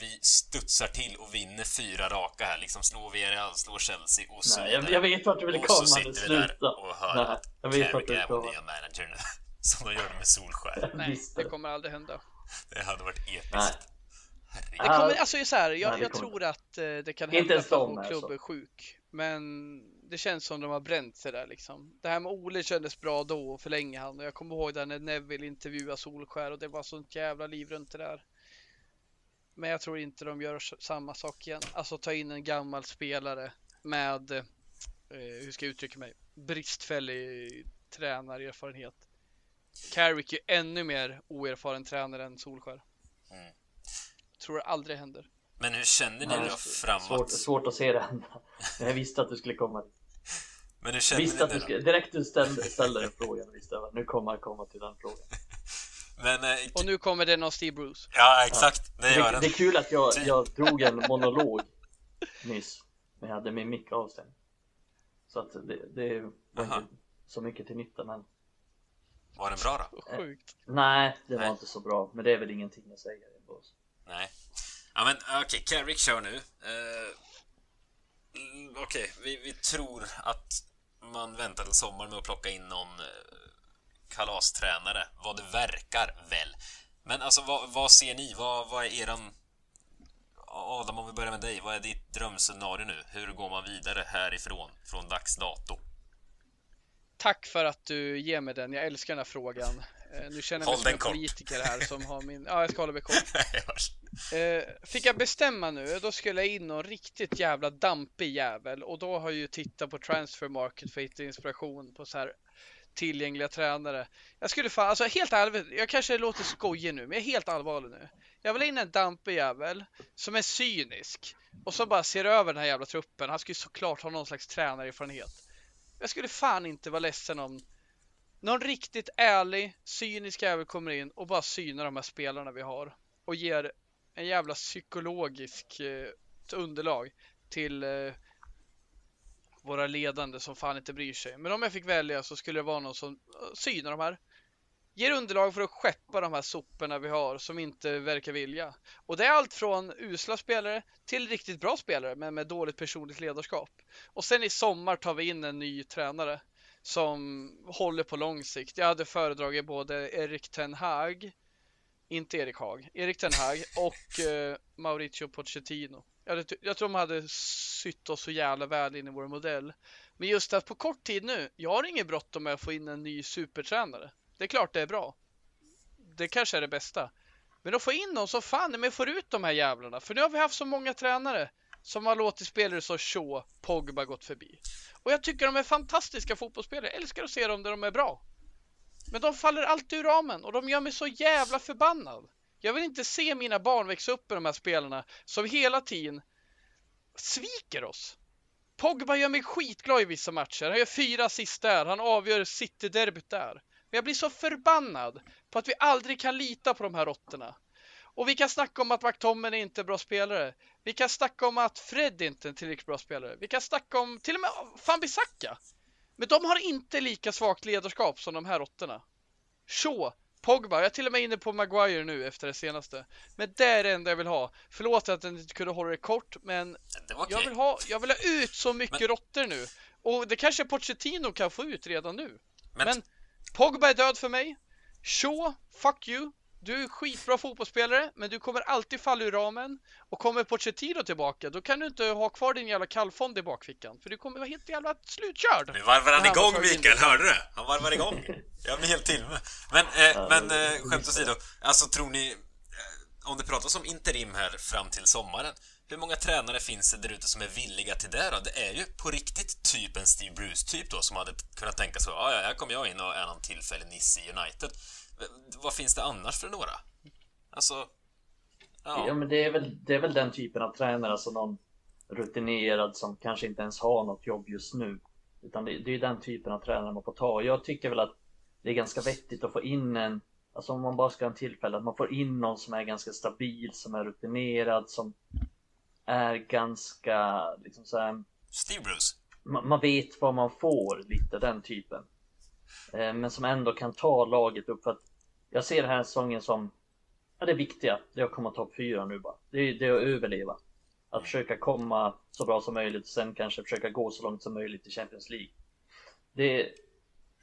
vi studsar till och vinner fyra raka här. Liksom slår Villarreal, slår Chelsea och så Nej, jag, jag vet vart du vill komma. Och så sitter vi där och hör Nej, att jag vet Carrick är vår nya manager nu. Som de gör det med Solskär. Nej, det kommer aldrig hända. Det hade varit episkt. Nej. Det kommer, alltså så här, jag, Nej, jag tror att eh, det kan hända för att vår klubb är sjuk. Men det känns som de har bränt sig där liksom. Det här med Ole kändes bra då och förlänge han. Och jag kommer ihåg där när Neville intervjuade Solskär och det var sånt jävla liv runt det där. Men jag tror inte de gör samma sak igen. Alltså ta in en gammal spelare med, eh, hur ska jag uttrycka mig, bristfällig tränarerfarenhet. Carrick är ännu mer oerfaren tränare än Solskär. Mm. Tror det aldrig händer. Men hur känner ni då framåt? Svårt, svårt att se det hända. Jag visste att du skulle komma Men hur känner visste ni att du skulle, Direkt du ställde, ställde den frågan visste jag nu kommer jag komma till den frågan. Men, eh, och nu kommer den av Steve Bruce. Ja, exakt. Ja. Det gör den. Det är kul att jag, jag drog en monolog nyss. Men jag hade min mick avstängd. Så att det, det var Aha. inte så mycket till nytta men Var den bra då? Sjukt. Eh, nej, det var inte så bra. Men det är väl ingenting att säga. Nej. Ja men okej, okay, Carrick kör nu. Uh, okej, okay, vi, vi tror att man väntar till sommaren med att plocka in någon uh, kalastränare, vad det verkar väl. Men alltså vad, vad ser ni? Vad, vad är eran... Adam, om vi börjar med dig. Vad är ditt drömscenario nu? Hur går man vidare härifrån, från dags dato? Tack för att du ger mig den. Jag älskar den här frågan. Eh, nu känner jag mig som en politiker här som har min... Ja, jag ska hålla mig kort. Eh, fick jag bestämma nu, då skulle jag in någon riktigt jävla dampig jävel och då har jag ju tittat på Transfer Market för att hitta inspiration på så här tillgängliga tränare. Jag skulle fan, alltså helt ärligt, jag kanske låter skojig nu, men jag är helt allvarlig nu. Jag vill in en dampig jävel som är cynisk och som bara ser över den här jävla truppen. Han skulle såklart ha någon slags tränarerfarenhet. Jag skulle fan inte vara ledsen om någon riktigt ärlig, cynisk jävel kommer in och bara synar de här spelarna vi har och ger en jävla psykologisk eh, underlag till eh, våra ledande som fan inte bryr sig. Men om jag fick välja så skulle det vara någon som eh, synar de här. Ger underlag för att skeppa de här soporna vi har som inte verkar vilja. Och det är allt från usla spelare till riktigt bra spelare men med dåligt personligt ledarskap. Och sen i sommar tar vi in en ny tränare som håller på lång sikt. Jag hade föredragit både Erik Ten Hag, inte Erik Hag, Erik Ten Hag och eh, Mauricio Pochettino. Jag, jag tror de hade sytt oss så jävla väl in i vår modell. Men just att på kort tid nu, jag har inget bråttom med att få in en ny supertränare. Det är klart det är bra. Det kanske är det bästa. Men att få in någon som fan men får ut de här jävlarna. För nu har vi haft så många tränare som har låtit spelare så Shaw, Pogba gått förbi. Och jag tycker de är fantastiska fotbollsspelare. Jag älskar att se dem där de är bra. Men de faller alltid ur ramen och de gör mig så jävla förbannad. Jag vill inte se mina barn växa upp med de här spelarna som hela tiden sviker oss. Pogba gör mig skitglad i vissa matcher. Han gör fyra assist där. Han avgör City-derbyt där. Men jag blir så förbannad på att vi aldrig kan lita på de här råttorna. Och vi kan snacka om att McTominay inte är bra spelare. Vi kan snacka om att Fred inte är en tillräckligt bra spelare. Vi kan snacka om till och med Fambisaka. Men de har inte lika svagt ledarskap som de här råttorna. Shaw, Pogba, jag är till och med inne på Maguire nu efter det senaste. Men det är det enda jag vill ha. Förlåt att jag inte kunde hålla det kort, men det okay. jag, vill ha, jag vill ha ut så mycket men... råttor nu. Och det kanske Pochettino kan få ut redan nu. Men, men Pogba är död för mig. Shaw, fuck you. Du är skitbra fotbollsspelare, men du kommer alltid falla ur ramen. Och kommer Pochettino tillbaka, då kan du inte ha kvar din jävla kallfond i bakfickan. För du kommer vara helt jävla slutkörd. Nu varvar han igång in. Mikael, hörde du? Han varvar igång. Jag blir helt till. Men, eh, men eh, skämt åsido, alltså tror ni... Eh, om det pratas om interim här fram till sommaren, hur många tränare finns det där ute som är villiga till det då? Det är ju på riktigt typ en Steve Bruce-typ då som hade kunnat tänka så, ja, ja, här kommer jag in och är någon tillfällig nisse i United. Vad finns det annars för några? Alltså... Ja, Ja, men det är, väl, det är väl den typen av tränare, alltså någon rutinerad som kanske inte ens har något jobb just nu. Utan det, det är den typen av tränare man får ta. Jag tycker väl att det är ganska vettigt att få in en, alltså om man bara ska ha en tillfälle, att man får in någon som är ganska stabil, som är rutinerad, som är ganska, liksom så här, Steve Bruce. man, man vet vad man får, lite den typen. Eh, men som ändå kan ta laget upp för att jag ser den här säsongen som ja, det viktiga. Det är att komma topp fyra nu bara. Det är, det är att överleva. Att försöka komma så bra som möjligt och sen kanske försöka gå så långt som möjligt i Champions League. Det,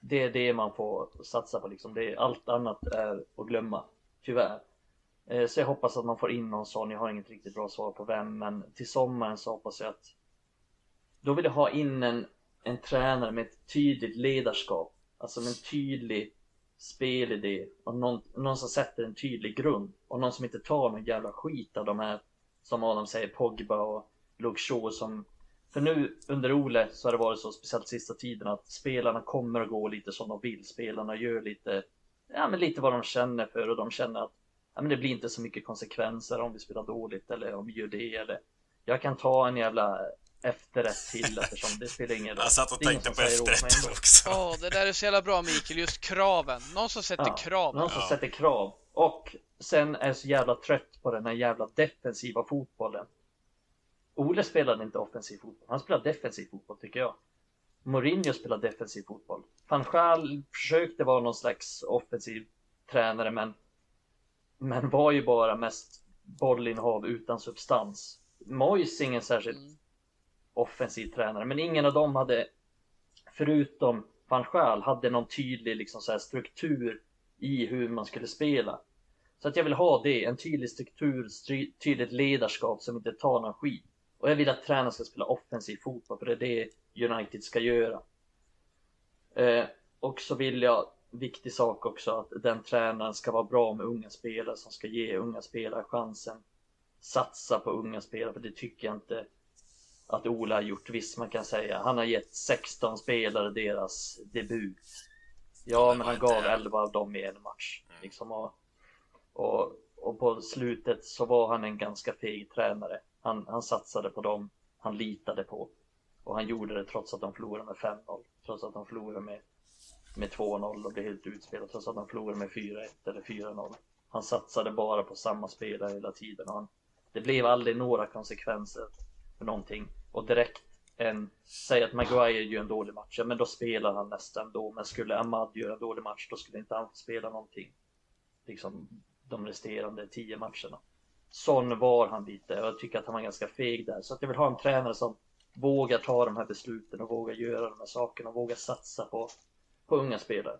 det är det man får satsa på liksom. Det är, allt annat är att glömma, tyvärr. Eh, Så jag hoppas att man får in någon sån. Jag har inget riktigt bra svar på vem, men till sommaren så hoppas jag att då vill jag ha in en, en tränare med ett tydligt ledarskap. Alltså med en tydlig spelidé och någon, någon som sätter en tydlig grund. Och någon som inte tar någon jävla skit av de här som Adam säger Pogba och Luke Shaw som för nu under Ole så har det varit så speciellt sista tiden att spelarna kommer att gå lite som de vill. Spelarna gör lite, ja men lite vad de känner för. Och de känner att ja, men det blir inte så mycket konsekvenser om vi spelar dåligt eller om vi gör det eller jag kan ta en jävla efterrätt till eftersom det spelar ingen roll. Jag satt och tänkte på ändå. också. Ja, det där är så jävla bra Mikael, just kraven. Någon som sätter Ja, krav. Någon som Ja. sätter krav. Och sen är jag så jävla trött på den här jävla defensiva fotbollen. Ole spelade inte offensiv fotboll. Han spelade defensiv fotboll tycker jag. Mourinho spelade defensiv fotboll. Van Gaal försökte vara någon slags offensiv tränare men men var ju bara mest bollinnehav utan substans. Är ingen särskilt Mm offensiv tränare, men ingen av dem hade, förutom van Schaal hade någon tydlig liksom så här struktur i hur man skulle spela. Så att jag vill ha det, en tydlig struktur, tydligt ledarskap som inte tar någon skit. Och jag vill att tränaren ska spela offensiv fotboll, för det är det United ska göra. Eh, och så vill jag, viktig sak också, att den tränaren ska vara bra med unga spelare som ska ge unga spelare chansen. Satsa på unga spelare, för det tycker jag inte att Ola har gjort. Visst, man kan säga han har gett 16 spelare deras debut. Ja, men han gav inte- 11 av dem i en match. Mm. Liksom, och, och, och på slutet så var han en ganska feg tränare. Han, han satsade på dem han litade på. Och han gjorde det trots att de förlorade med 5-0. Trots att de förlorade med, med 2-0 och blev helt utspelade. Trots att de förlorade med 4-1 eller 4-0. Han satsade bara på samma spelare hela tiden. Han, det blev aldrig några konsekvenser för någonting. Och direkt en, säg att Maguire gör en dålig match, ja men då spelar han nästan då. Men skulle Ahmad göra en dålig match, då skulle inte han spela någonting. Liksom de resterande tio matcherna. Sån var han lite och jag tycker att han var ganska feg där. Så att jag vill ha en tränare som vågar ta de här besluten och vågar göra de här sakerna och vågar satsa på, på unga spelare.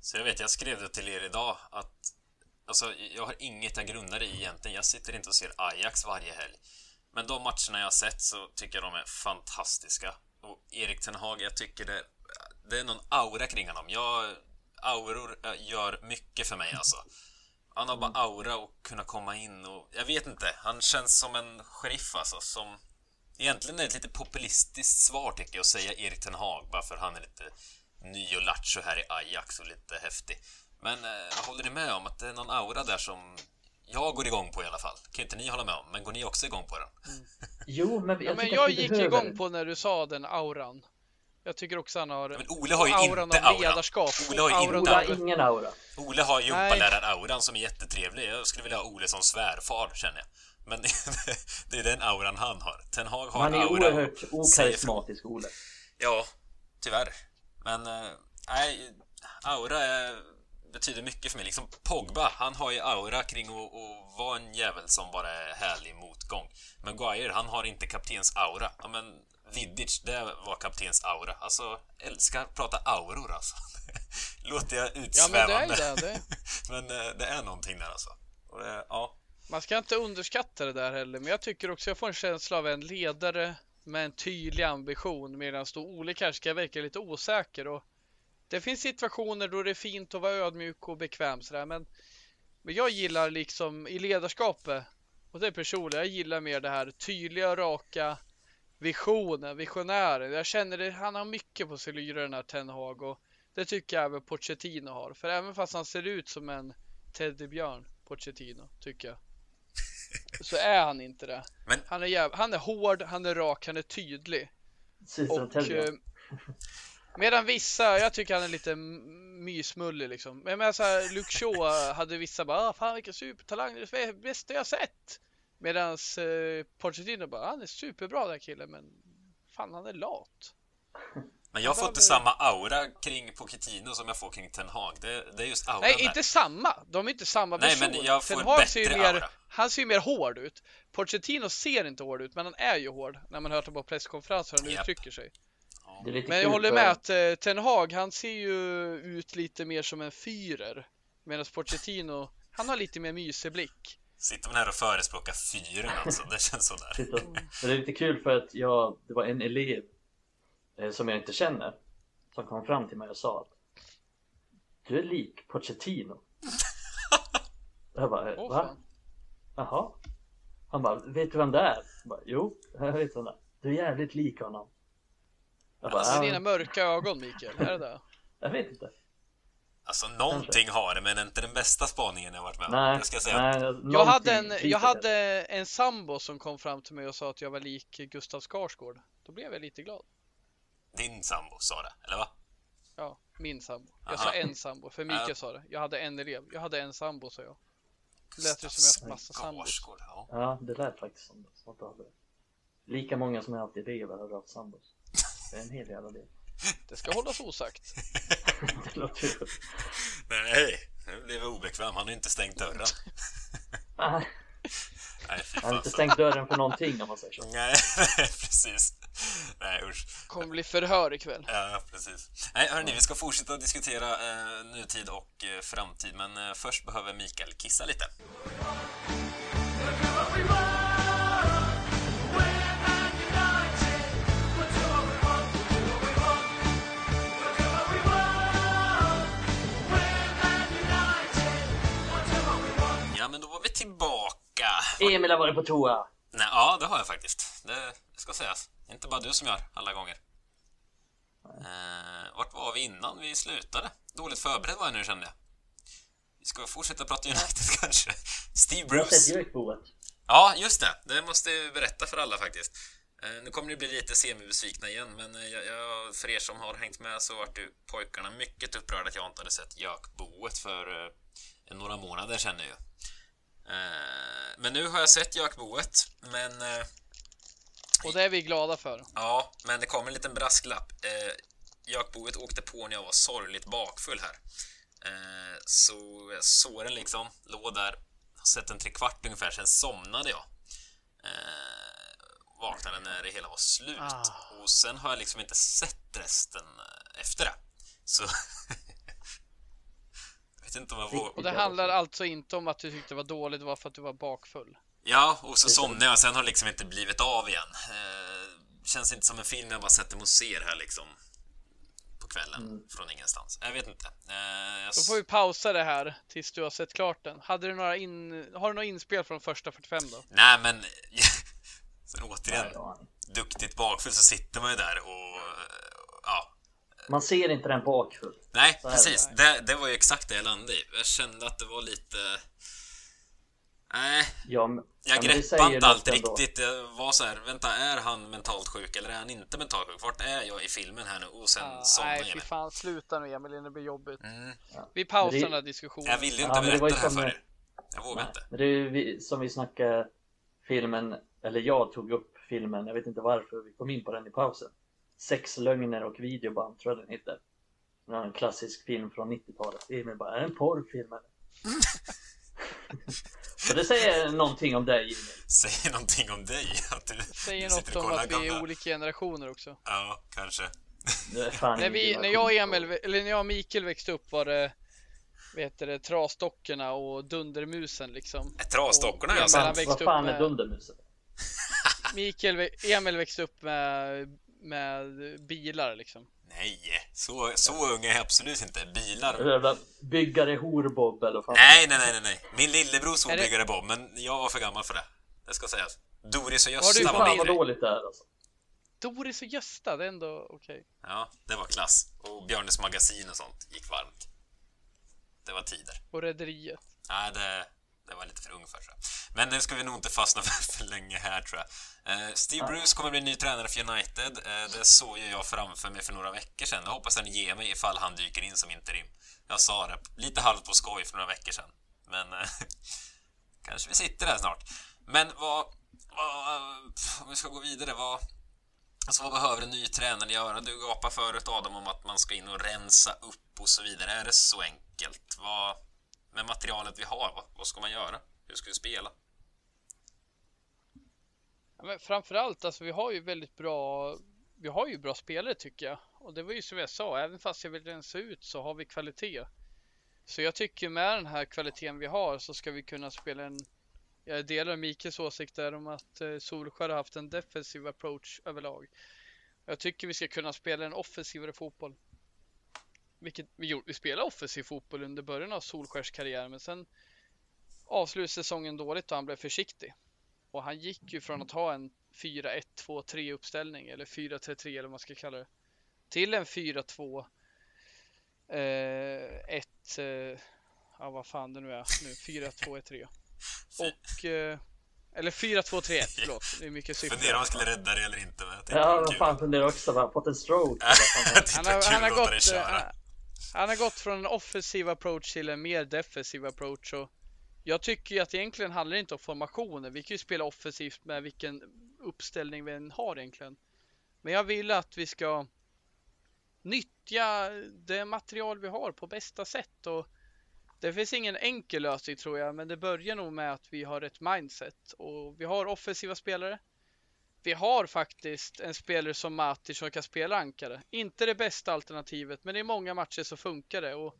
Så jag vet, jag skrev det till er idag att Alltså, jag har inget jag grundar i egentligen. Jag sitter inte och ser Ajax varje helg. Men de matcherna jag har sett så tycker jag de är fantastiska. Och Erik Ten Hag, jag tycker det, det är någon aura kring honom. Jag, auror eh, gör mycket för mig alltså. Han har bara aura och kunna komma in och... Jag vet inte, han känns som en sheriff alltså, som... Egentligen är det ett lite populistiskt svar tycker jag att säga Erik Ten Hag bara för han är lite ny och lattjo här i Ajax och lite häftig. Men eh, håller ni med om att det är någon aura där som jag går igång på i alla fall? Kan inte ni hålla med om, men går ni också igång på den? Jo, men jag, Ja, men jag gick behöver- igång på när du sa den auran. Jag tycker också han har Men Ole har ju auran inte av aura. ledarskap. Ole har ju auran inte har ingen aura. Ole har gympalärar-auran som är jättetrevlig. Jag skulle vilja ha Ole som svärfar, känner jag. Men det är den auran han har. Ten Hag har Han är aura oerhört okarismatisk, Ole. Ja, tyvärr. Men, eh, nej, aura är, betyder mycket för mig. Liksom Pogba, han har ju aura kring att, att vara en jävel som bara är härlig motgång. Maguire, han har inte kaptens aura. Ja, men Vidic, det var kaptens aura. Alltså, älskar att prata auror alltså. Låter jag Ja, men utsvävande? det är det. det. Men eh, det är någonting där alltså. Det, ja. Man ska inte underskatta det där heller, men jag tycker också jag får en känsla av en ledare med en tydlig ambition medan då Ole kanske ska verka lite osäker och det finns situationer då det är fint att vara ödmjuk och bekväm sådär men, men jag gillar liksom i ledarskapet och det är personligt, jag gillar mer det här tydliga, raka visionen, visionären. Jag känner det, han har mycket på sig lyra den här Ten Hag och det tycker jag även Pochettino har. För även fast han ser ut som en teddybjörn, Pochettino, tycker jag. Så är han inte det. Men- Han, är jäv... han är hård, han är rak, han är tydlig. Syster Och, medan vissa, jag tycker han är lite mysmullig liksom. Men jag så här, Luke Shaw hade vissa bara, ah, fan vilken supertalang, det är det bästa jag sett. Medan eh, Pochettino bara, han är superbra den här killen, men fan han är lat. Men jag får inte samma aura kring Pochettino som jag får kring Ten Hag. Det, det är just auran Nej, där. inte samma. De är inte samma Nej, person. men jag får Ten Hag ser ju mer, aura. han ser ju mer hård ut. Pochettino ser inte hård ut, men han är ju hård när man hör det på presskonferenser och han Japp. uttrycker sig. Det är lite Men jag kul håller för- med att eh, Ten Hag, han ser ju ut lite mer som en fyrer. Medan Pochettino, han har lite mer mysig blick. Sitter man här och förespråkar fyren alltså. Det känns sådär. Men det är lite kul för att jag, det var en elev eh, som jag inte känner som kom fram till mig och sa att du är lik Pochettino. jag bara, Åh va? Jaha? Han bara, vet du vem det är? Jag bara, jo, jag vet vem det är. Du är jävligt lik honom. Jag bara, Alltså "Ja, dina mörka ögon Mikael, är det det? jag vet inte. Alltså någonting har det, men inte den bästa spaningen jag varit med om. Nej, Jag ska säga. nej, Jag hade, en, jag hade en sambo som kom fram till mig och sa att jag var lik Gustav Skarsgård. Då blev jag lite glad. Din sambo sa det, eller va? Ja, min sambo. Jag Aha. sa en sambo, för Mikael Ja. sa det. Jag hade en elev. Jag hade en sambo, sa jag. Det lät ju som jag haft massa sambos. Ja. Ja, det lät faktiskt. Som att du hade lika många som jag haft elever har du haft sambos. Det är en hel jävla del. Det ska hållas osagt. Nej, nu blev jag obekväm. Han har inte stängt dörren. Nej, jag har inte stängt dörren för någonting om man säger så. Nej, precis. Nej, usch. Kommer bli förhör ikväll. Ja, precis. Nej, hörni, vi ska fortsätta diskutera eh, nutid och eh, framtid, men eh, först behöver Mikael kissa lite. Emil har varit på toa. Nej, ja, det har jag faktiskt. Det ska sägas. Det är inte bara du som gör alla gånger. Eh, vart var vi innan vi slutade? Dåligt förberedd var jag nu kände jag. Vi ska fortsätta prata United kanske. Steve Bruce. Ja, just det. Det måste jag berätta för alla faktiskt. Eh, nu kommer ni bli lite semibesvikna igen, men eh, jag, jag, för er som har hängt med så vart ju pojkarna mycket upprörda att jag inte hade sett Jökboet för eh, några månader sedan nu. Eh, men nu har jag sett Jökboet, men eh, Och det är vi glada för. Ja, men det kom en liten brasklapp. Eh, Jökboet åkte på när jag var sorgligt bakfull här. Så jag såg den liksom, låg där, har sett en trekvart ungefär, sen somnade jag. Vaknade när det hela var slut. Ah. Och sen har jag liksom inte sett resten efter det. Så... vet inte om jag vågar... Och det handlar alltså inte om att du tyckte det var dåligt, det var för att du var bakfull. Ja, och så somnade jag, sen har det liksom inte blivit av igen. Eh, känns inte som en film jag bara sätter mig och ser här liksom. På kvällen, från ingenstans. Jag vet inte. Eh, jag Då får vi pausa det här tills du har sett klart den. Hade du några in... Har du några inspel från första 45 då? Nej, men... sen återigen, duktigt bakfull så sitter man ju där och... Ja. Man ser inte den bakfull. Nej, det. precis. Det, det var ju exakt det jag landade i. Jag kände att det var lite... Nej, Ja, men, Jag ja, det greppade inte allt riktigt. Det var så här, vänta, är han mentalt sjuk eller är han inte mentalt sjuk? Vart är jag i filmen här nu? Och sen Ah, somnade nej, jag fy med. fan. Sluta nu Emil, det blir jobbigt. Mm. Vi pausar det- den här diskussionen. Jag ville ju Ja, inte men det var berätta ju det här som- för er. Jag vågar Nej, inte. men det är ju vi, som vi snackade filmen, eller jag tog upp filmen, jag vet inte varför vi kom in på den i pausen. Sex lögner och videoband tror jag den heter. Det var en klassisk film från 90-talet. Emil bara, är det en porrfilm eller? Så det säger någonting om dig Emil. Säg någonting om dig. Att du Säger något om att vi är olika generationer också. Ja, kanske. när, vi, när jag och Emil, eller när jag och Mikael växte upp var det vet det, trasdockorna och dundermusen liksom. Trasdockorna jag sett. Vad fan är dundermusen? Mikael, Emil växte upp med, med bilar liksom. Nej, så, så ung är jag absolut inte. Bilar. Byggare horbob eller fan. Nej, nej, nej, nej. Min lillebror såg byggare bob, men jag var för gammal för det. Det ska sägas. Doris och Gösta var, var vad dåligt det är alltså. Doris och Gösta, det är ändå okej. Okay. Ja, det var klass. Och Björnes magasin och sånt gick varmt. Det var tider. Och Rederiet. Nej, det, det var lite för ung för tror jag. Men nu ska vi nog inte fastna för, för länge här tror jag. Uh, Steve Bruce kommer bli ny tränare för United. Uh, det såg ju jag framför mig för några veckor sedan. Jag hoppas den ger mig ifall han dyker in som interim. Jag sa det lite halvt på skoj för några veckor sedan. Men uh, kanske vi sitter där snart. Men vad, vad, om vi ska gå vidare, vad, alltså vad behöver en ny tränare göra? Du gapade förut Adam om att man ska in och rensa upp och så vidare. Är det så enkelt? Vad, med materialet vi har, vad, vad ska man göra? Hur ska vi spela? Ja, men framförallt, alltså vi har ju väldigt bra vi har ju bra spelare tycker jag. Och det var ju som jag sa, även fast jag vill rensa ut så har vi kvalitet. Så jag tycker med den här kvaliteten vi har så ska vi kunna spela en jag delar Mikes åsikter om att eh, Solskär har haft en defensiv approach överlag. Jag tycker vi ska kunna spela en offensivare fotboll. Vilket vi gjorde. Vi spelade offensiv fotboll under början av Solskärs karriär, men sen avslutade säsongen dåligt och han blev försiktig. Och han gick ju från att ha en 4-1-2-3 uppställning eller 4-3-3 eller vad man ska kalla det till en 4-2 eh, 1 eh, ja vad fan det nu är nu 4-2-1-3 och eh, eller 4-2-3-1, förlåt. Det är mycket siffror. Funderar om han skulle rädda det eller inte. Men ja, vad fan funderar också. Har fått en stroke? han, har, han, har gått, han, han, har gått från en offensiv approach till en mer defensiv approach. Och jag tycker ju att egentligen handlar det inte om formationer. Vi kan ju spela offensivt med vilken uppställning vi än har egentligen. Men jag vill att vi ska nyttja det material vi har på bästa sätt. Och det finns ingen enkel lösning tror jag, men det börjar nog med att vi har ett mindset och vi har offensiva spelare. Vi har faktiskt en spelare som Matic som kan spela ankare. Inte det bästa alternativet, men i många matcher så funkar det. Och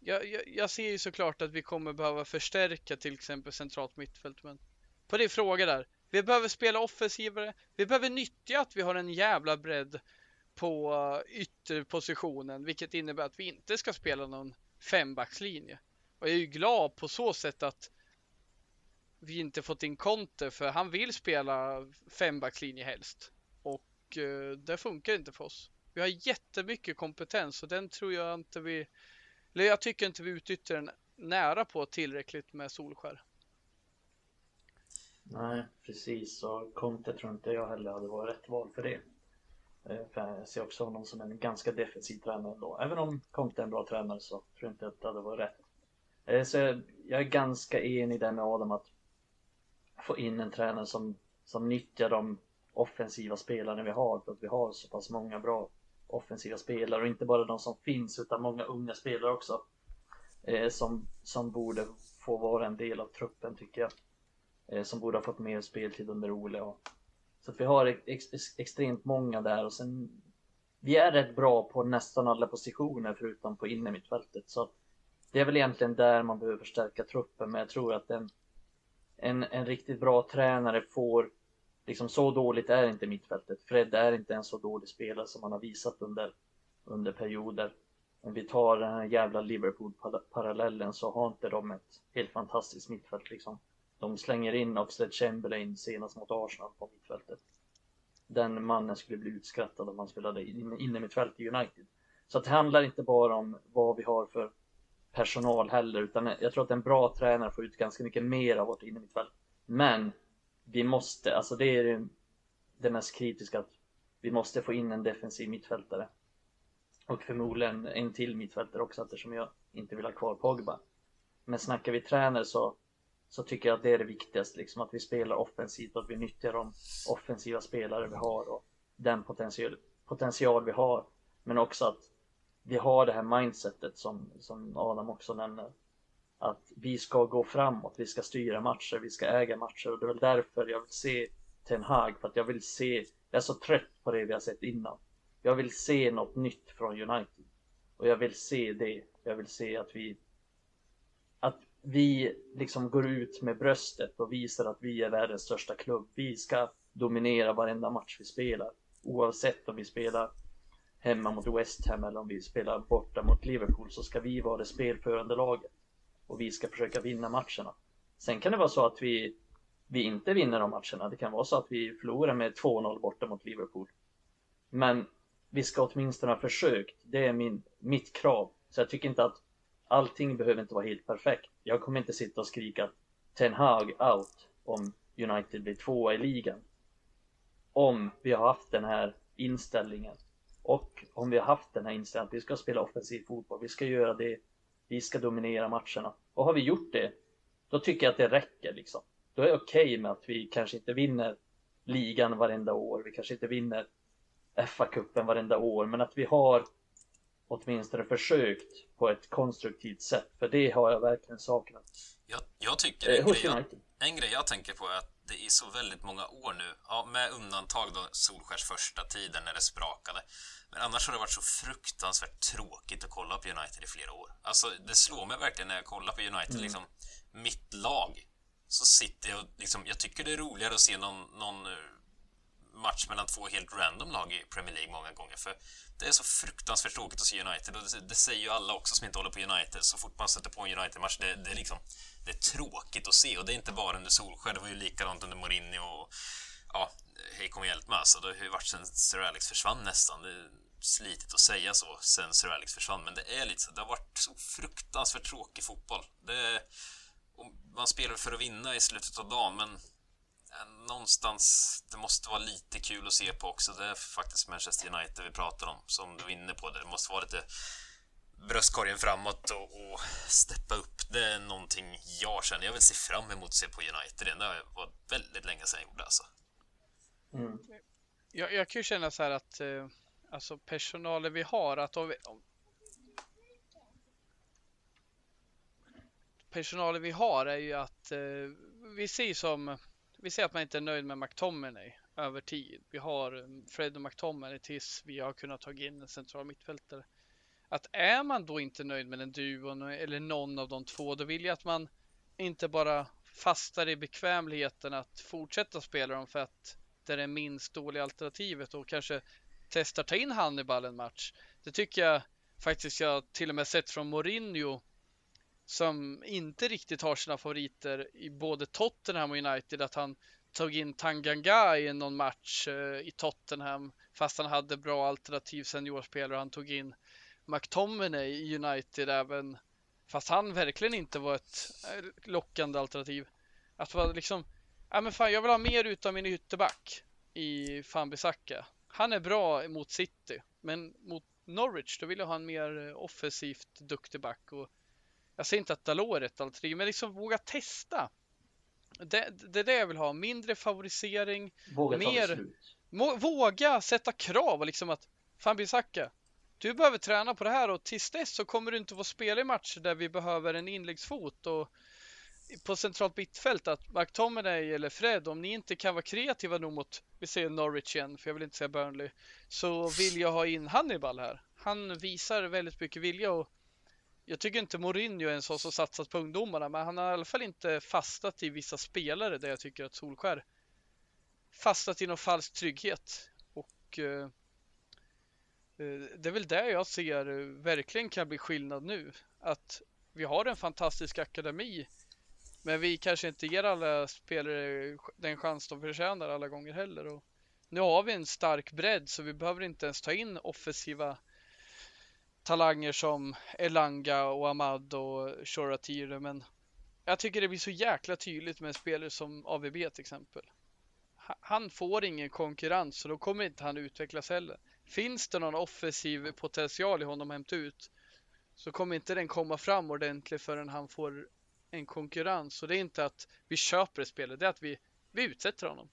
jag, jag, jag ser ju såklart att vi kommer behöva förstärka till exempel centralt mittfält, men på din fråga där. Vi behöver spela offensivare. Vi behöver nyttja att vi har en jävla bredd på eh, ytterpositionen, vilket innebär att vi inte ska spela någon fembackslinje. Och jag är ju glad på så sätt att vi inte fått in Conte för han vill spela fembackslinje helst. Och eh, det funkar inte för oss. Vi har jättemycket kompetens och den tror jag inte vi, eller jag tycker inte vi utnyttjar den nära på tillräckligt med Solskär. Nej, precis. Och Conte tror inte jag heller hade varit rätt val för det. Eh, för jag ser också honom som en ganska defensiv tränare ändå. Även om Conte är en bra tränare så tror jag inte att det hade varit rätt. Eh, så jag är ganska enig där med Adam att få in en tränare som, som nyttjar de offensiva spelarna vi har. För att vi har så pass många bra offensiva spelare och inte bara de som finns utan många unga spelare också. Eh, som, som borde få vara en del av truppen tycker jag. Eh, som borde ha fått mer speltid under Ole och så att vi har ex extremt många där och sen vi är rätt bra på nästan alla positioner förutom på innermittfältet. Så det är väl egentligen där man behöver förstärka truppen. Men jag tror att den en, en riktigt bra tränare får liksom så dåligt är inte mittfältet. Fred är inte en så dålig spelare som han har visat under, under perioder. Om vi tar den här jävla Liverpool-parallellen så har inte de ett helt fantastiskt mittfält liksom. De slänger in Oxlade Chamberlain senast mot Arsenal på mittfältet. Den mannen skulle bli utskrattad om han spelade inne mittfält i United. Så det handlar inte bara om vad vi har för personal heller, utan jag tror att en bra tränare får ut ganska mycket mer av vårt innermittfält. Men vi måste, alltså det är det, det mest kritiska, att vi måste få in en defensiv mittfältare. Och förmodligen en till mittfältare också eftersom jag inte vill ha kvar Pogba. Men snackar vi tränare så så tycker jag att det är det viktigaste, liksom att vi spelar offensivt och att vi nyttjar de offensiva spelare vi har och den potential, potential vi har. Men också att vi har det här mindsetet som, som Adam också nämner. Att vi ska gå framåt, vi ska styra matcher, vi ska äga matcher och det är väl därför jag vill se Ten Hag för att jag vill se, jag är så trött på det vi har sett innan. jag vill se något nytt från United. Och jag vill se det. Jag vill se att vi att vi liksom går ut med bröstet och visar att vi är världens största klubb. Vi ska dominera varenda match vi spelar. Oavsett om vi spelar hemma mot West Ham eller om vi spelar borta mot Liverpool så ska vi vara det spelförande laget. Och vi ska försöka vinna matcherna. Sen kan det vara så att vi, vi inte vinner de matcherna. Det kan vara så att vi förlorar med 2-0 borta mot Liverpool. Men vi ska åtminstone ha försökt. Det är min, mitt krav. Så jag tycker inte att allting behöver inte vara helt perfekt. Jag kommer inte sitta och skrika Ten Hag out om United blir tvåa i ligan. Om vi har haft den här inställningen och om vi har haft den här inställningen att vi ska spela offensiv fotboll, vi ska göra det, vi ska dominera matcherna. Och har vi gjort det, då tycker jag att det räcker liksom. Då är det okej okay med att vi kanske inte vinner ligan varenda år, vi kanske inte vinner FA-cupen varenda år, men att vi har åtminstone försökt på ett konstruktivt sätt, för det har jag verkligen saknat. Jag, jag tycker en, eh, grej jag, en grej jag tänker på är att det i så väldigt många år nu, ja, med undantag då Solskärs första tiden när det sprakade, men annars har det varit så fruktansvärt tråkigt att kolla på United i flera år. Alltså, det slår mig verkligen när jag kollar på United, mm. liksom, mitt lag, så sitter jag och liksom, jag tycker det är roligare att se någon, någon eh, match mellan två helt random lag i Premier League många gånger. För det är så fruktansvärt tråkigt att se United och det, det säger ju alla också som inte håller på United. Så fort man sätter på en United-match, det, det, är liksom, det är tråkigt att se och det är inte bara under Solskjaer, det var ju likadant under Mourinho och ja, hej kom och hjälp mig alltså. Det har ju varit sen Sir Alex försvann nästan. Det är slitigt att säga så sen Sir Alex försvann, men det är lite så. Det har varit så fruktansvärt tråkig fotboll. Det, man spelar för att vinna i slutet av dagen, men eh, någonstans, det måste vara lite kul att se på också. Det är faktiskt Manchester United vi pratar om, som du är inne på. Det måste vara lite bröstkorgen framåt och, och steppa upp. Det är någonting jag känner. Jag vill se fram emot att se på United. Det var väldigt länge sedan jag gjorde alltså. Mm. Jag, jag kan ju känna så här att eh, alltså personalen vi har, att om, om personalen vi har är ju att eh, vi ser som vi ser att man inte är nöjd med McTominay över tid. Vi har eh, Fred och McTominay tills vi har kunnat ta in en central mittfältare. Att är man då inte nöjd med den duon eller någon av de två, då vill jag att man inte bara fastar i bekvämligheten att fortsätta spela dem för att inte är det minst dåliga alternativet och kanske testar ta in Hannibal en match. Det tycker jag faktiskt jag till och med sett från Mourinho som inte riktigt har sina favoriter i både Tottenham och United. Att han tog in Tanganga i någon match eh, i Tottenham fast han hade bra alternativ seniorspelare. Han tog in McTominay i United även fast han verkligen inte var ett eh, lockande alternativ. Att vara liksom, ja men fan jag vill ha mer utav min ytterback i Fanbisaka. Han är bra mot City, men mot Norwich då vill jag ha en mer offensivt duktig back och jag säger inte att Dalot är rätt alternativ, men liksom våga testa. Det, det är det jag vill ha, mindre favorisering. Våga mer. Våga sätta krav och liksom att Fan du behöver träna på det här och tills dess så kommer du inte få spela i matcher där vi behöver en inläggsfot och på centralt mittfält att McTominay eller Fred, om ni inte kan vara kreativa nog mot, vi säger Norwich igen, för jag vill inte säga Burnley, så vill jag ha in Hannibal här. Han visar väldigt mycket vilja och jag tycker inte Mourinho är en sån som satsat på ungdomarna, men han har i alla fall inte fastnat i vissa spelare där jag tycker att Solskär fastnat i någon falsk trygghet. Och eh, eh, det är väl där jag ser eh, verkligen kan bli skillnad nu. Att vi har en fantastisk akademi, men vi kanske inte ger alla spelare den chans de förtjänar alla gånger heller. Och nu har vi en stark bredd, så vi behöver inte ens ta in offensiva talanger som Elanga och Ahmad och Shoratire men jag tycker det blir så jäkla tydligt med en spelare som AVB till exempel. Han får ingen konkurrens så då kommer inte han utvecklas heller. Finns det någon offensiv potential i honom att hämta ut så kommer inte den komma fram ordentligt förrän han får en konkurrens. Och det är inte att vi köper ett spelare, det är att vi, vi utsätter honom.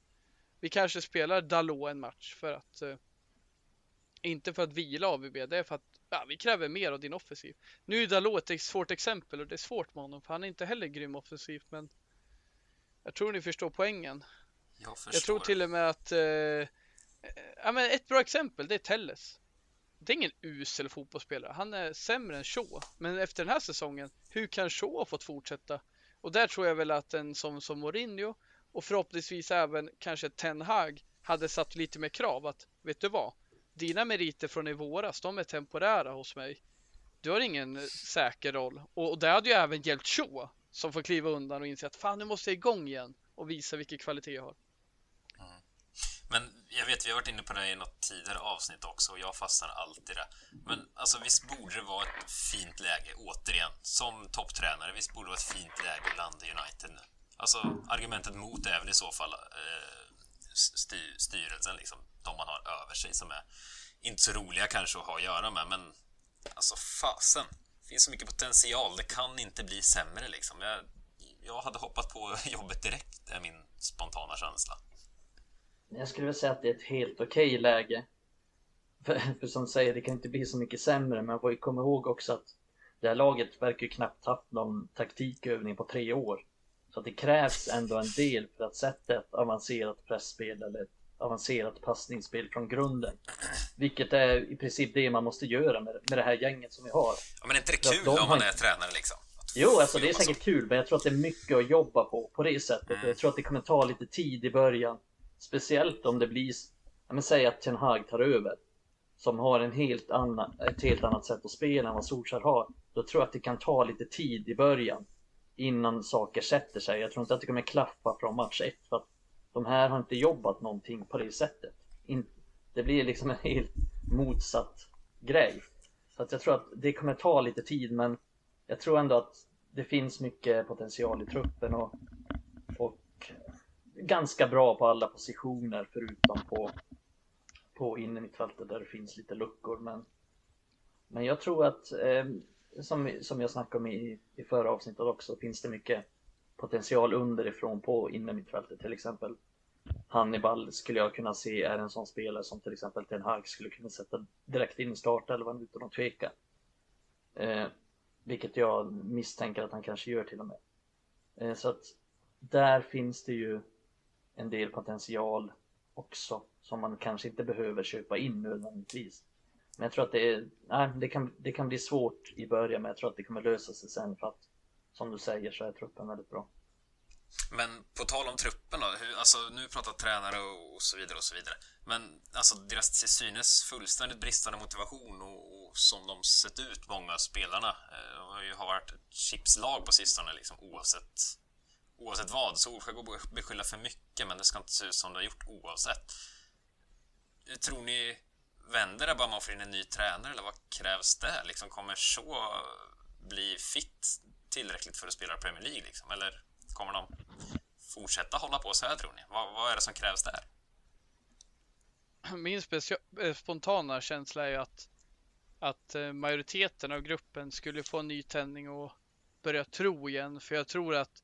Vi kanske spelar Dalot en match för att eh, inte för att vila AVB, det är för att ja, vi kräver mer av din offensiv. Nu är Dalot ett svårt exempel och det är svårt med honom för han är inte heller grym offensivt men jag tror ni förstår poängen. Jag, jag tror till och med att eh, Ja, men ett bra exempel, det är Telles. Det är ingen usel fotbollsspelare. Han är sämre än Shaw. Men efter den här säsongen, hur kan Shaw ha fått fortsätta? Och där tror jag väl att en som, som Mourinho och förhoppningsvis även kanske Ten Hag hade satt lite mer krav att vet du vad? Dina meriter från i våras, de är temporära hos mig. Du har ingen säker roll och, och det hade ju även hjälpt Shaw som får kliva undan och inse att fan nu måste jag igång igen och visa vilken kvalitet jag har. Men jag vet, vi har varit inne på det i något tidigare avsnitt också och jag fastnar alltid där. Men alltså visst borde det vara ett fint läge, återigen, som topptränare, visst borde det vara ett fint läge att landa United nu? Alltså argumentet mot är väl i så fall eh, styr, styrelsen, liksom, de man har över sig som är inte så roliga kanske att ha att göra med, men alltså fasen. Det finns så mycket potential, det kan inte bli sämre liksom. Jag, jag hade hoppat på jobbet direkt, är min spontana känsla. Jag skulle vilja säga att det är ett helt okej okay läge. För, för som säger, det kan inte bli så mycket sämre, men får ju komma ihåg också att det här laget verkar ju knappt haft någon taktikövning på tre år. Så att det krävs ändå en del för att sätta ett avancerat pressspel eller ett avancerat passningsspel från grunden. Vilket är i princip det man måste göra med, med det här gänget som vi har. Ja, men är inte det kul de om man är tränare liksom? Jo, alltså det är säkert kul, men jag tror att det är mycket att jobba på på det sättet. Mm. Jag tror att det kommer ta lite tid i början. Speciellt om det blir, men säg att Ten Hag tar över. Som har en helt annan, ett helt annat sätt att spela än vad Solskjaer har. Då tror jag att det kan ta lite tid i början. Innan saker sätter sig. Jag tror inte att det kommer klaffa från match ett. För att de här har inte jobbat någonting på det sättet. Det blir liksom en helt motsatt grej. Så att jag tror att det kommer ta lite tid men jag tror ändå att det finns mycket potential i truppen och ganska bra på alla positioner förutom på, på innermittfältet där det finns lite luckor. Men, men jag tror att, eh, som, som jag snackade om i, i förra avsnittet också, finns det mycket potential underifrån på innermittfältet. Till exempel Hannibal skulle jag kunna se är en sån spelare som till exempel Ten Hag skulle kunna sätta direkt in i startelvan utan att tveka. Eh, vilket jag misstänker att han kanske gör till och med. Eh, så att där finns det ju en del potential också som man kanske inte behöver köpa in nödvändigtvis. Men jag tror att det, är, nej, det, kan, det kan bli svårt i början men jag tror att det kommer lösa sig sen för att som du säger så är truppen väldigt bra. Men på tal om truppen då, hur, alltså nu pratar tränare och, och, så vidare och så vidare. Men alltså deras till synes fullständigt bristande motivation och, och som de sett ut, många av spelarna, eh, har ju varit ett chipslag på sistone liksom oavsett oavsett vad. Solskjaer går att beskylla för mycket, men det ska inte se ut som det har gjort oavsett. Tror ni vänder det bara man får in en ny tränare, eller vad krävs det? Liksom, kommer så bli fit tillräckligt för att spela Premier League, liksom? Eller kommer de fortsätta hålla på så här, tror ni? Vad, vad är det som krävs där? Min eh, spontana känsla är ju att, att eh, majoriteten av gruppen skulle få en ny tändning och börja tro igen. För jag tror att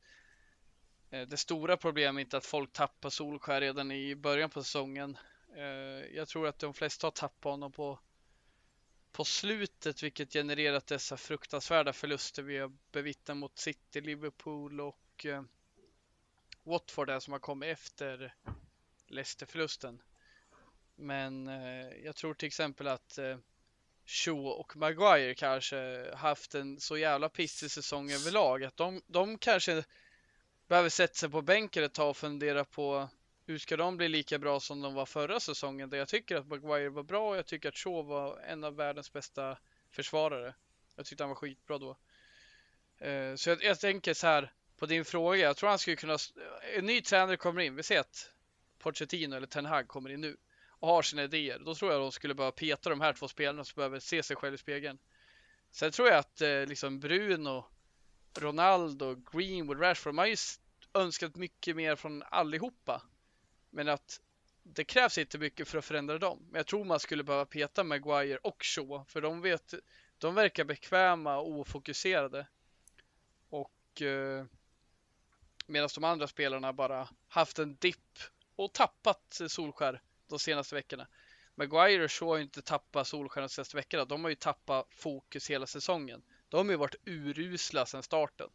Eh, det stora problemet är inte att folk tappar Solskär redan i början på säsongen. Eh, jag tror att de flesta har tappat honom på, på slutet, vilket genererat dessa fruktansvärda förluster vi har bevittnat mot City, Liverpool och eh, Watford där som har kommit efter Leicester-förlusten. Men jag tror till exempel att Shaw och Maguire kanske haft en så jävla pissig säsong överlag att de, de kanske behöver sätta sig på bänken ett tag och fundera på hur ska de bli lika bra som de var förra säsongen? Där jag tycker att Maguire var bra och jag tycker att Shaw var en av världens bästa försvarare. Jag tyckte han var skitbra då. Eh, så jag, jag tänker så här på din fråga. Jag tror han skulle kunna. En ny tränare kommer in. Vi ser att Pochettino eller Ten Hag kommer in nu och har sina idéer. Då tror jag de skulle behöva peta de här två spelarna som behöver se sig själv i spegeln. Sen tror jag att eh, liksom Bruno Ronaldo, Greenwood, Rashford. Man har ju önskat mycket mer från allihopa. Men att det krävs inte mycket för att förändra dem. Men jag tror man skulle behöva peta Maguire och Shaw. För de vet, de verkar bekväma och ofokuserade. Och eh, medan de andra spelarna bara haft en dipp och tappat Solskär de senaste veckorna. Maguire och Shaw har ju inte tappat Solskär de senaste veckorna. De har ju tappat fokus hela säsongen. De har ju varit urusla sedan starten.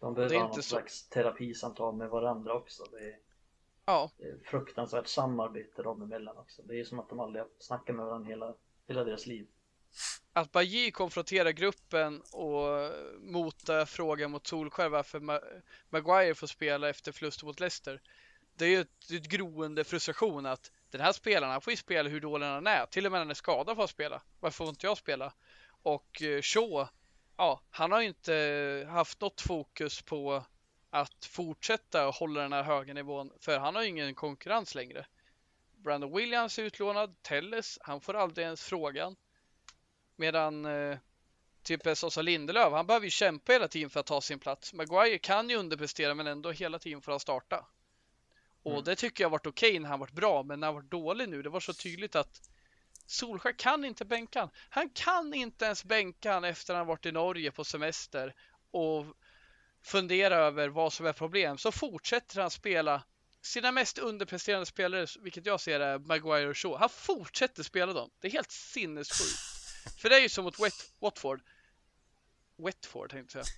De behöver ha någon så... slags terapisamtal med varandra också. Det är... Ja, Det är fruktansvärt samarbete dem emellan också. Det är som att de aldrig har snackat med varandra hela, hela deras liv. att Bajy konfronterar gruppen och mota frågan mot Solskär varför Ma- Maguire får spela efter förlust mot Leicester. Det är ju ett, ett groende frustration att den här spelaren, han får ju spela hur dålig han är. Till och med när han är skadad får han spela. Varför får inte jag spela? Och eh, Shaw, ja, han har ju inte haft något fokus på att fortsätta hålla den här höga nivån, för han har ju ingen konkurrens längre. Brandon Williams är utlånad, Telles, han får aldrig ens frågan. Medan eh, typ Sosa Lindelöf, han behöver ju kämpa hela tiden för att ta sin plats. Maguire kan ju underprestera men ändå hela tiden får han starta. Och Mm. det tycker jag har varit okej när han varit bra, men när han varit dålig nu, det var så tydligt att Solskjaer kan inte bänka han. Han kan inte ens bänka han efter han varit i Norge på semester och fundera över vad som är problem. Så fortsätter han spela sina mest underpresterande spelare, vilket jag ser är Maguire och Shaw. Han fortsätter spela dem. Det är helt sinnessjukt. För det är ju som mot Wet- Watford. Wetford tänkte jag säga.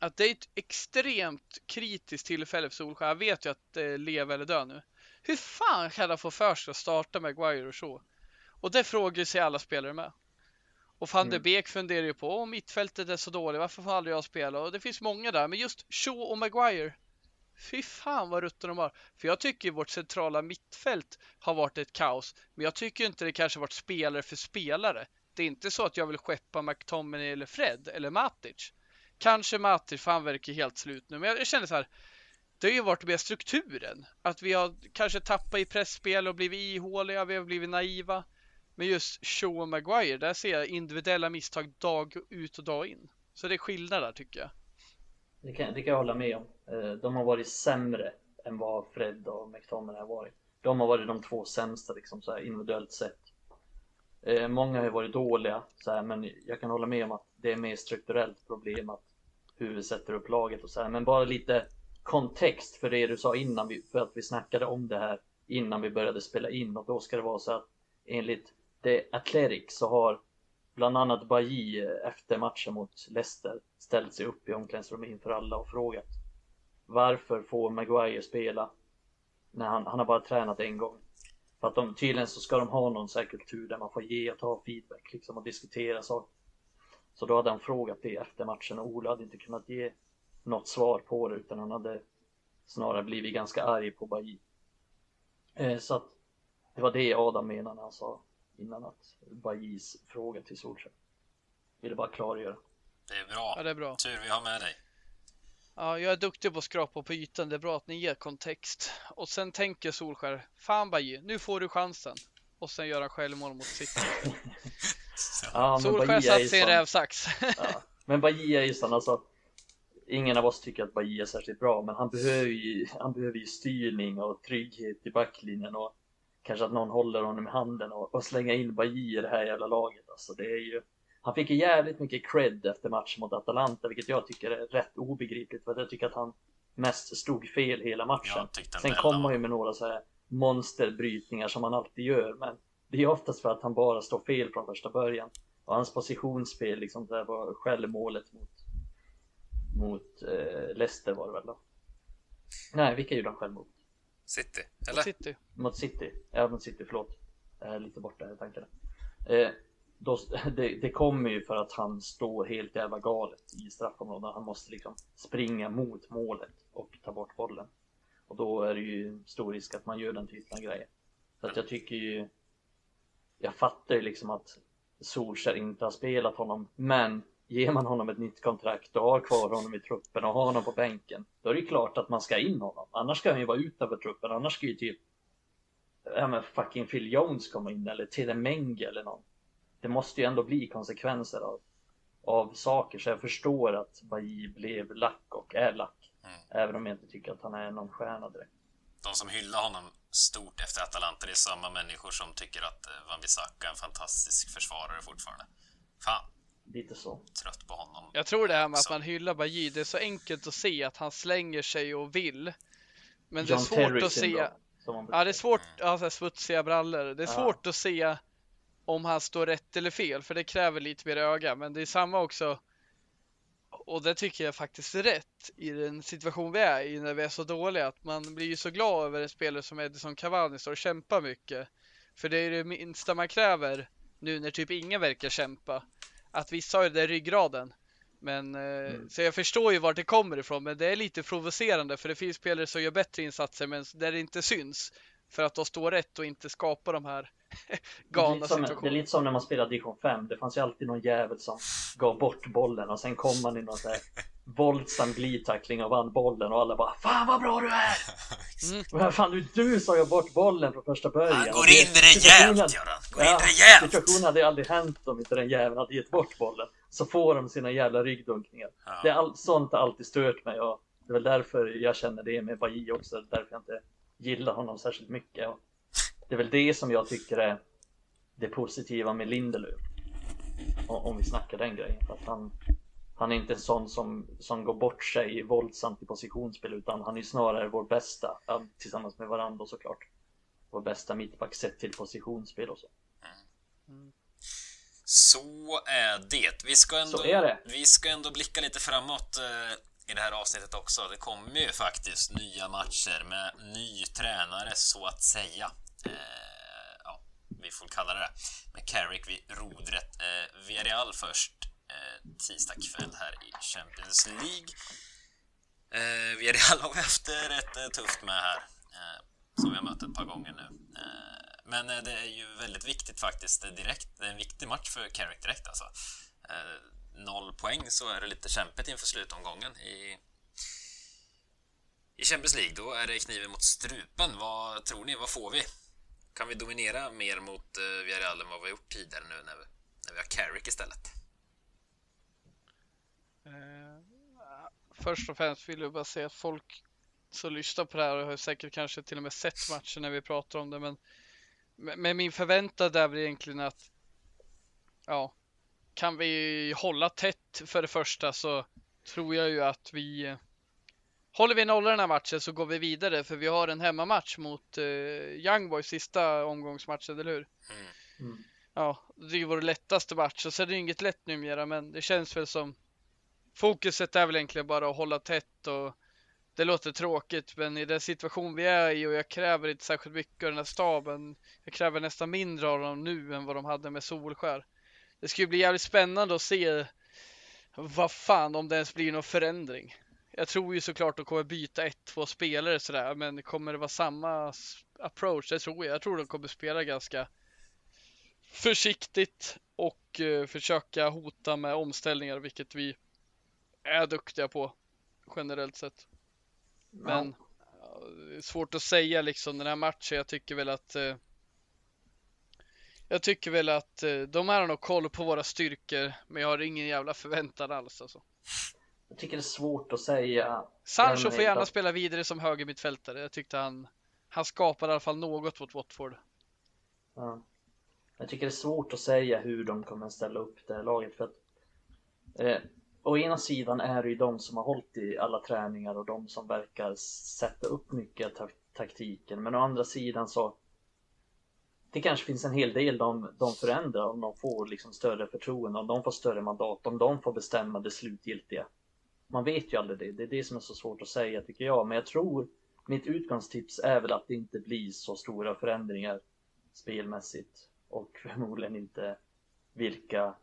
Att det är ett extremt kritiskt tillfälle för Solskjaer. Han vet ju att eh, det är leva eller dö nu. Hur fan kan han få för sig att starta Maguire och Shaw? Och det frågar sig alla spelare med. Och van de Mm. Beek funderar ju på om mittfältet är så dåligt, varför får aldrig jag spela? Och det finns många där, men just Shaw och Maguire. Fy fan vad rutten de har. För jag tycker vårt centrala mittfält har varit ett kaos. Men jag tycker inte det kanske varit spelare för spelare. Det är inte så att jag vill skeppa McTominay eller Fred eller Matic. Kanske Matic, för han verkar helt slut nu. Men jag, jag känner så här. Det har ju varit med strukturen. Att vi har kanske tappat i pressspel och blivit ihåliga, vi har blivit naiva. Men just Shaw och Maguire, där ser jag individuella misstag dag ut och dag in. Så det är skillnad där tycker jag. Det kan, det kan jag hålla med om. Eh, de har varit sämre än vad Fred och McTominay har varit. De har varit de två sämsta liksom, så här, individuellt sett. Eh, Många har ju varit dåliga, så här, men jag kan hålla med om att det är mer strukturellt problem att hur vi sätter upp laget och så här. Men bara lite kontext för det du sa innan, vi, för att vi snackade om det här innan vi började spela in och då ska det vara så att enligt The Athletic så har bland annat Bailly eh, efter matchen mot Leicester ställt sig upp i omklädningsrummet inför alla och frågat varför får Maguire spela när han, han har bara tränat en gång. För att de, tydligen så ska de ha någon så här kultur där man får ge och ta feedback liksom och diskutera saker. Så då hade han frågat det efter matchen och Ola hade inte kunnat ge något svar på det utan han hade snarare blivit ganska arg på Bailly. Eh, så att det var det Adam menade när han sa innan att Bajis fråga till Solskjaer. Ville bara klargöra. Det är bra. Ja, det är bra. Tur vi har med dig. Ja, jag är duktig på att skrapa på ytan. Det är bra att ni ger kontext. Och sen tänker Solskär, fan Baji, nu får du chansen. Och sen gör han självmål mot City. Ja, Solskär satt sig i sån. rävsax. Ja. Men Bajie är ju sån alltså. Ingen av oss tycker att Bajie är särskilt bra, men han behöver ju, han behöver ju styrning och trygghet i backlinjen och kanske att någon håller honom i handen och, och slänga in Bajie i det här jävla laget. Alltså det är ju, han fick ju jävligt mycket cred efter matchen mot Atalanta, vilket jag tycker är rätt obegripligt för jag tycker att han mest stod fel hela matchen. Sen heller han ju med några så här monsterbrytningar som han alltid gör, men det är oftast för att han bara står fel från första början. Och hans positionsspel liksom där var självmålet mot mot eh, Leicester var det väl då? Nej, vilka gjorde han självmål? City, eller? City. Mot City? Ja, mot City, förlåt. Jag är lite borta i tankarna. Eh, då, det, det kommer ju för att han står helt jävla galet i straffområdet. Han måste liksom springa mot målet och ta bort bollen. Och då är det ju stor risk att man gör den typen av grejer. Så att jag tycker ju... Jag fattar ju liksom att Solskjaer inte har spelat honom, men ger man honom ett nytt kontrakt och har kvar honom i truppen och har honom på bänken, då är det klart att man ska in honom. Annars ska han ju vara utanför truppen, annars ska ju typ ja men fucking Phil Jones komma in eller Telemenge eller någon. Det måste ju ändå bli konsekvenser av, av saker, så jag förstår att Bailly blev lack och är lack. Mm. Även om jag inte tycker att han är någon stjärna direkt. De som hyllar honom stort efter Atalanta, det är samma människor som tycker att eh, Van Bissaka är en fantastisk försvarare fortfarande. Fan, Lite så. trött på honom. Jag tror det här med att Så. man hyllar Baji, det är så enkelt att se att han slänger sig och vill. Men det är John svårt Terry att se. man Ja, det är svårt, alltså smutsiga brallor. Det är Ja. svårt att se om han står rätt eller fel, för det kräver lite mer öga. Men det är samma också. och det tycker jag faktiskt är rätt i den situation vi är i när vi är så dåliga. Att man blir ju så glad över en spelare som Edison Cavani står och kämpar mycket. För det är det minsta man kräver nu när typ ingen verkar kämpa. Att vissa har ju det ryggraden. Men, mm. Så jag förstår ju vart det kommer ifrån, men det är lite provocerande för det finns spelare som gör bättre insatser men där det inte syns. För att de står rätt och inte skapar de här galna situationerna. Det är lite som när man spelar division 5. Det fanns ju alltid någon jävel som gav bort bollen och sen kom man i någon sån här våldsam glidtackling och vann bollen och alla bara Fan vad bra du är! Mm. Men fan du, du sa ju bort bollen från första början. Han går in rejält Göran! Går ja, in rejält! Situationen hade aldrig hänt om inte den jäveln hade gett bort bollen. Så får de sina jävla ryggdunkningar. Ja. Det är all, sånt har alltid stört mig och det är väl därför jag känner det med Bailly också. Därför jag inte gillar honom särskilt mycket. Och det är väl det som jag tycker är det positiva med Lindelöf. Om vi snackar den grejen. För att han, han är inte en sån som, som går bort sig våldsamt i positionsspel utan han är snarare vår bästa, tillsammans med varandra såklart. Vår bästa mittback sett till positionsspel och så. Mm. Så är det. Vi ska ändå, det. Vi ska ändå blicka lite framåt eh, i det här avsnittet också. Det kommer ju faktiskt nya matcher med ny tränare så att säga. Eh, ja, vi får kalla det det. Med Carrick vid rodret. Eh, Villarreal först eh, tisdag kväll här i Champions League. Eh, Villarreal har vi haft rätt eh, tufft med här. Eh, som vi har mött ett par gånger nu. Eh, men eh, det är ju väldigt viktigt faktiskt eh, direkt. Det är en viktig match för Carrick direkt alltså eh, noll poäng så är det lite kämpigt inför slutomgången i, i Champions League. Då är det kniven mot strupen. Vad tror ni? Vad får vi? Kan vi dominera mer mot uh, Villarreal än vad vi har gjort tidigare nu när vi, när vi har Carrick istället? Uh, först och främst vill jag bara säga att folk som lyssnar på det här har säkert kanske till och med sett matchen när vi pratar om det, men men min förväntan är väl egentligen att ja, kan vi hålla tätt för det första så tror jag ju att vi Håller vi nolla den här matchen så går vi vidare för vi har en hemmamatch mot uh, Young Boys sista omgångsmatchen, eller hur? Mm. mm. Ja, det är ju vår lättaste match och så är det inget lätt numera men det känns väl som Fokuset är väl egentligen bara att hålla tätt och det låter tråkigt men i den situation vi är i och jag kräver inte särskilt mycket av den här staben. Jag kräver nästan mindre av dem nu än vad de hade med Solskär. Det ska ju bli jävligt spännande att se vad fan om det ens blir någon förändring. Jag tror ju såklart de kommer byta ett, två spelare sådär, men kommer det vara samma approach? Det tror jag. Jag tror de kommer spela ganska försiktigt och uh, försöka hota med omställningar, vilket vi är duktiga på generellt sett. Men ja. svårt att säga liksom den här matchen. Jag tycker väl att uh, jag tycker väl att eh, de har nog koll på våra styrkor, men jag har ingen jävla förväntan alls alltså. Jag tycker det är svårt att säga. Sancho får gärna att... spela vidare som högermittfältare. Jag tyckte han, han skapade i alla fall något mot Watford. Ja. Jag tycker det är svårt att säga hur de kommer att ställa upp det här laget för att eh, å ena sidan är det ju de som har hållit i alla träningar och de som verkar sätta upp mycket av taktiken men å andra sidan så det kanske finns en hel del de, de förändrar om de får liksom större förtroende, om de får större mandat, om de får bestämma det slutgiltiga. Man vet ju aldrig det, det är det som är så svårt att säga tycker jag, men jag tror mitt utgångstips är väl att det inte blir så stora förändringar spelmässigt och förmodligen inte vilka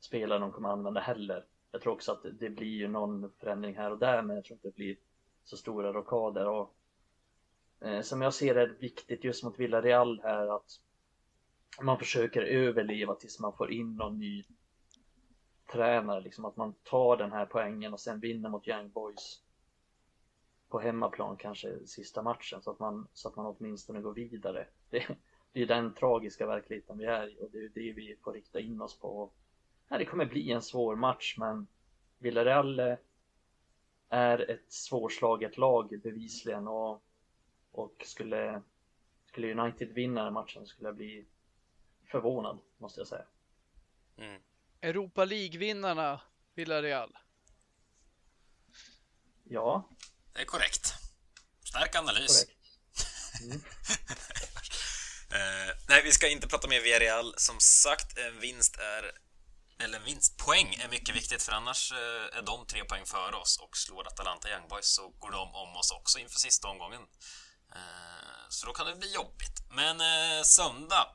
spelare de kommer använda heller. Jag tror också att det blir ju någon förändring här och där, men jag tror inte det blir så stora rockader och Eh, som jag ser det är viktigt just mot Villarreal här att man försöker överleva tills man får in någon ny tränare, liksom att man tar den här poängen och sen vinner mot Young Boys på hemmaplan kanske sista matchen så att man, så att man åtminstone går vidare. Det, det är den tragiska verkligheten vi är i och det är det vi får rikta in oss på. Ja, det kommer bli en svår match men Villarreal eh, är ett svårslaget lag bevisligen och och skulle, skulle United vinna den matchen skulle jag bli förvånad, måste jag säga. Mm. Europa League-vinnarna, Villarreal. Ja. Det är korrekt. Stark analys. Korrekt. Mm. uh, nej, vi ska inte prata mer Villarreal. Som sagt, en vinst är eller en vinst. Poäng är mycket viktigt för annars eh, är de tre poäng före oss och slår Atalanta Young Boys så går de om oss också inför sista omgången. Eh, så då kan det bli jobbigt. Men eh, söndag,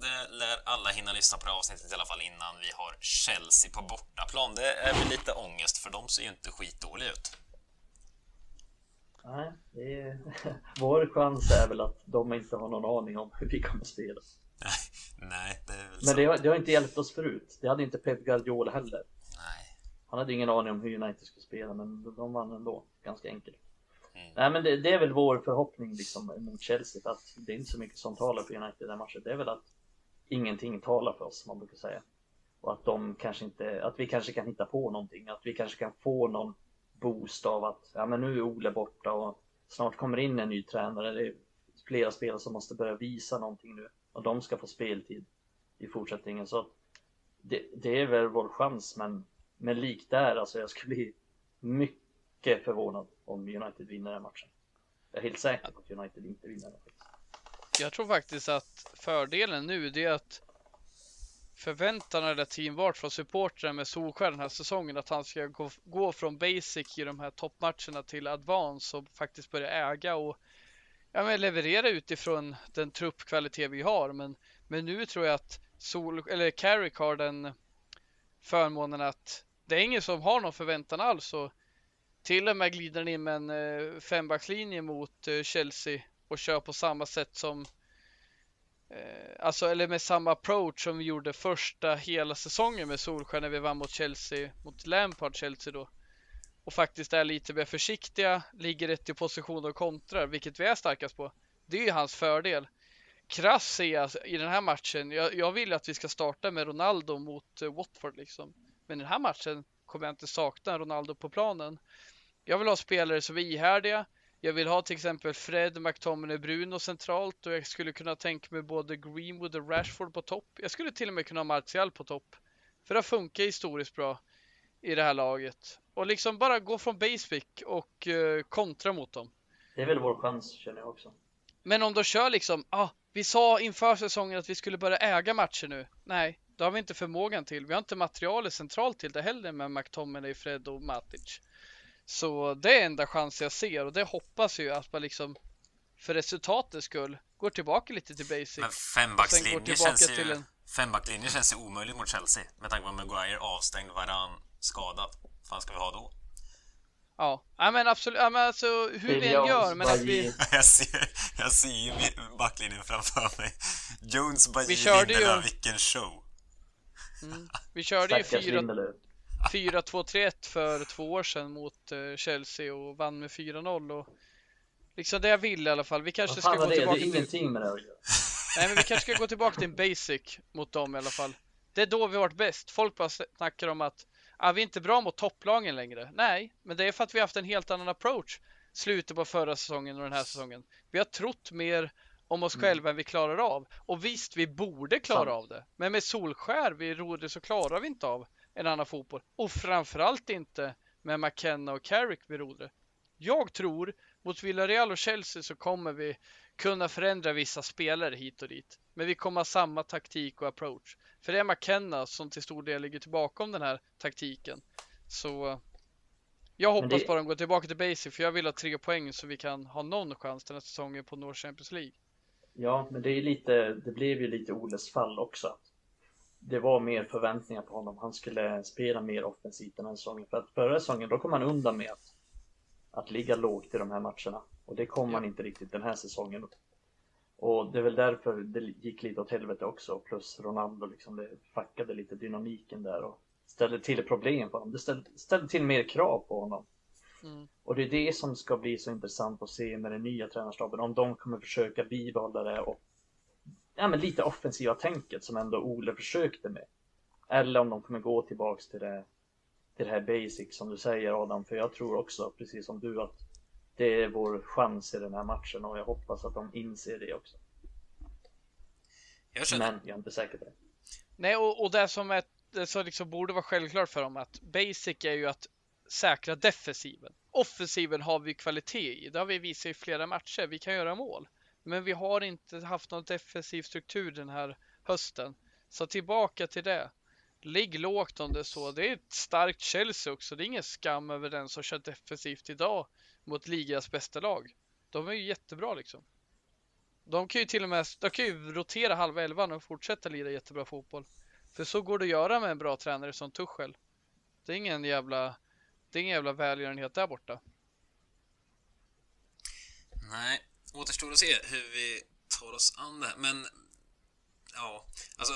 det lär alla hinna lyssna på det avsnittet i alla fall innan vi har Chelsea på bortaplan. Det är väl lite ångest för de ser ju inte skitdåliga ut. Nej, det är... vår chans är väl att de inte har någon aning om hur vi kommer spela. Nej, det är väl Men det har, det har inte hjälpt oss förut. Det hade inte Pep Guardiola heller. Nej. Han hade ingen aning om hur United skulle spela, men de vann ändå ganska enkelt. Mm. Nej, men det, det, är väl vår förhoppning liksom mot Chelsea, att det är inte så mycket som talar för United i den matchen. Det är väl att ingenting talar för oss, som man brukar säga. Och att de kanske inte, att vi kanske kan hitta på någonting, att vi kanske kan få någon boost av att, ja men nu är Ole borta och snart kommer in en ny tränare. Det är flera spelare som måste börja visa någonting nu och de ska få speltid i fortsättningen. Så det, det är väl vår chans, men, men likt där, alltså jag skulle bli mycket förvånad om United vinner den matchen. Jag är helt säker på att United inte vinner den. Jag tror faktiskt att fördelen nu det är att förväntan eller team vart från supportrar med Solskär den här säsongen att han ska gå, gå från basic i de här toppmatcherna till advance och faktiskt börja äga och ja, men leverera utifrån den truppkvalitet vi har. Men, men nu tror jag att Sol, eller Carrick har den förmånen att det är ingen som har någon förväntan alls och till och med glider in med en eh, fembackslinje mot eh, Chelsea och kör på samma sätt som eh, alltså eller med samma approach som vi gjorde första hela säsongen med Solskjaer när vi vann mot Chelsea mot Lampard Chelsea då och faktiskt är lite mer försiktiga, ligger rätt i position och kontrar, vilket vi är starkast på. Det är ju hans fördel. Krass ser jag alltså i den här matchen. Jag, jag vill att vi ska starta med Ronaldo mot eh, Watford liksom. Men i den här matchen kommer jag inte sakna Ronaldo på planen. Jag vill ha spelare som är ihärdiga. Jag vill ha till exempel Fred, McTominay, Bruno centralt och jag skulle kunna tänka mig både Greenwood och Rashford på topp. Jag skulle till och med kunna ha Martial på topp. För det funkar historiskt bra i det här laget. Och liksom bara gå från basic och uh, kontra mot dem. Det är väl vår chans känner jag också. Men om de kör liksom, ah, vi sa inför säsongen att vi skulle börja äga matcher nu. Nej, det har vi inte förmågan till. Vi har inte materialet centralt till det heller med McTominay, Fred och Matic. Så det är enda chansen jag ser och det hoppas jag att man liksom för resultatets skull går tillbaka lite till basic. Men fembackslinje känns ju... En... Känns ju omöjligt mot Chelsea med tanke på att Maguire avstängd, varann skadad. Vad fan ska vi ha då? Ja, ja men absolut. Ja, men alltså hur vi än gör, men att vi... jag ser, jag ser ju backlinjen framför mig. Jones, Bajy, vi körde ju... vilken show! Mm. Vi körde ju 4-2-3-1 för två år sedan mot uh, Chelsea och vann med 4-0 och liksom det jag vill i alla fall. Vi kanske ska gå det? tillbaka det är ingenting med det. Nej, men vi kanske ska gå tillbaka till en basic mot dem i alla fall. Det är då vi varit bäst. Folk bara snackar om att ah, vi är inte bra mot topplagen längre. Nej, men det är för att vi haft en helt annan approach slutet på förra säsongen och den här säsongen. Vi har trott mer om oss mm. själva än vi klarar av. Och visst, vi borde klara Sant. av det. Men med Solskär vid rodret så klarar vi inte av en annan fotboll. Och framförallt inte med McKenna och Carrick vid rodret. Jag tror mot Villarreal och Chelsea så kommer vi kunna förändra vissa spelare hit och dit. Men vi kommer ha samma taktik och approach. För det är McKenna som till stor del ligger tillbaka om den här taktiken. Så jag hoppas det... bara att de går tillbaka till basic för jag vill ha tre poäng så vi kan ha någon chans den här säsongen på North Champions League. Ja, men det är lite, det blev ju lite Oles fall också. Det var mer förväntningar på honom. Han skulle spela mer offensivt den här säsongen. För att förra säsongen, då kom han undan med att, att ligga lågt i de här matcherna. Och det kom ja. han inte riktigt den här säsongen. Och det är väl därför det gick lite åt helvete också. Plus Ronaldo liksom, det fuckade lite dynamiken där och ställde till problem på honom. Det ställde, ställde till mer krav på honom. Mm. Och det är det som ska bli så intressant att se med den nya tränarstaben. Om de kommer försöka bibehålla det och ja, men lite offensiva tänket som ändå Ole försökte med. Eller om de kommer gå tillbaks till det, till det här basic som du säger Adam. För jag tror också, precis som du, att det är vår chans i den här matchen och jag hoppas att de inser det också. Jag Men jag är inte säker på det. Nej, och, och det som, är, det som liksom borde vara självklart för dem att basic är ju att säkra defensiven. Offensiven har vi kvalitet i. Det har vi visat i flera matcher. Vi kan göra mål. Men vi har inte haft någon defensiv struktur den här hösten. Så tillbaka till det. Ligg lågt om det är så. Det är ett starkt Chelsea också. Det är ingen skam över den som kör defensivt idag mot ligas bästa lag. De är ju jättebra liksom. De kan ju till och med de kan ju rotera halva elvan och fortsätta lira jättebra fotboll. För så går det att göra med en bra tränare som Tuchel. Det är ingen jävla, det är ingen jävla välgörenhet där borta. Nej, återstår att se hur vi tar oss an det. här. Men ja, alltså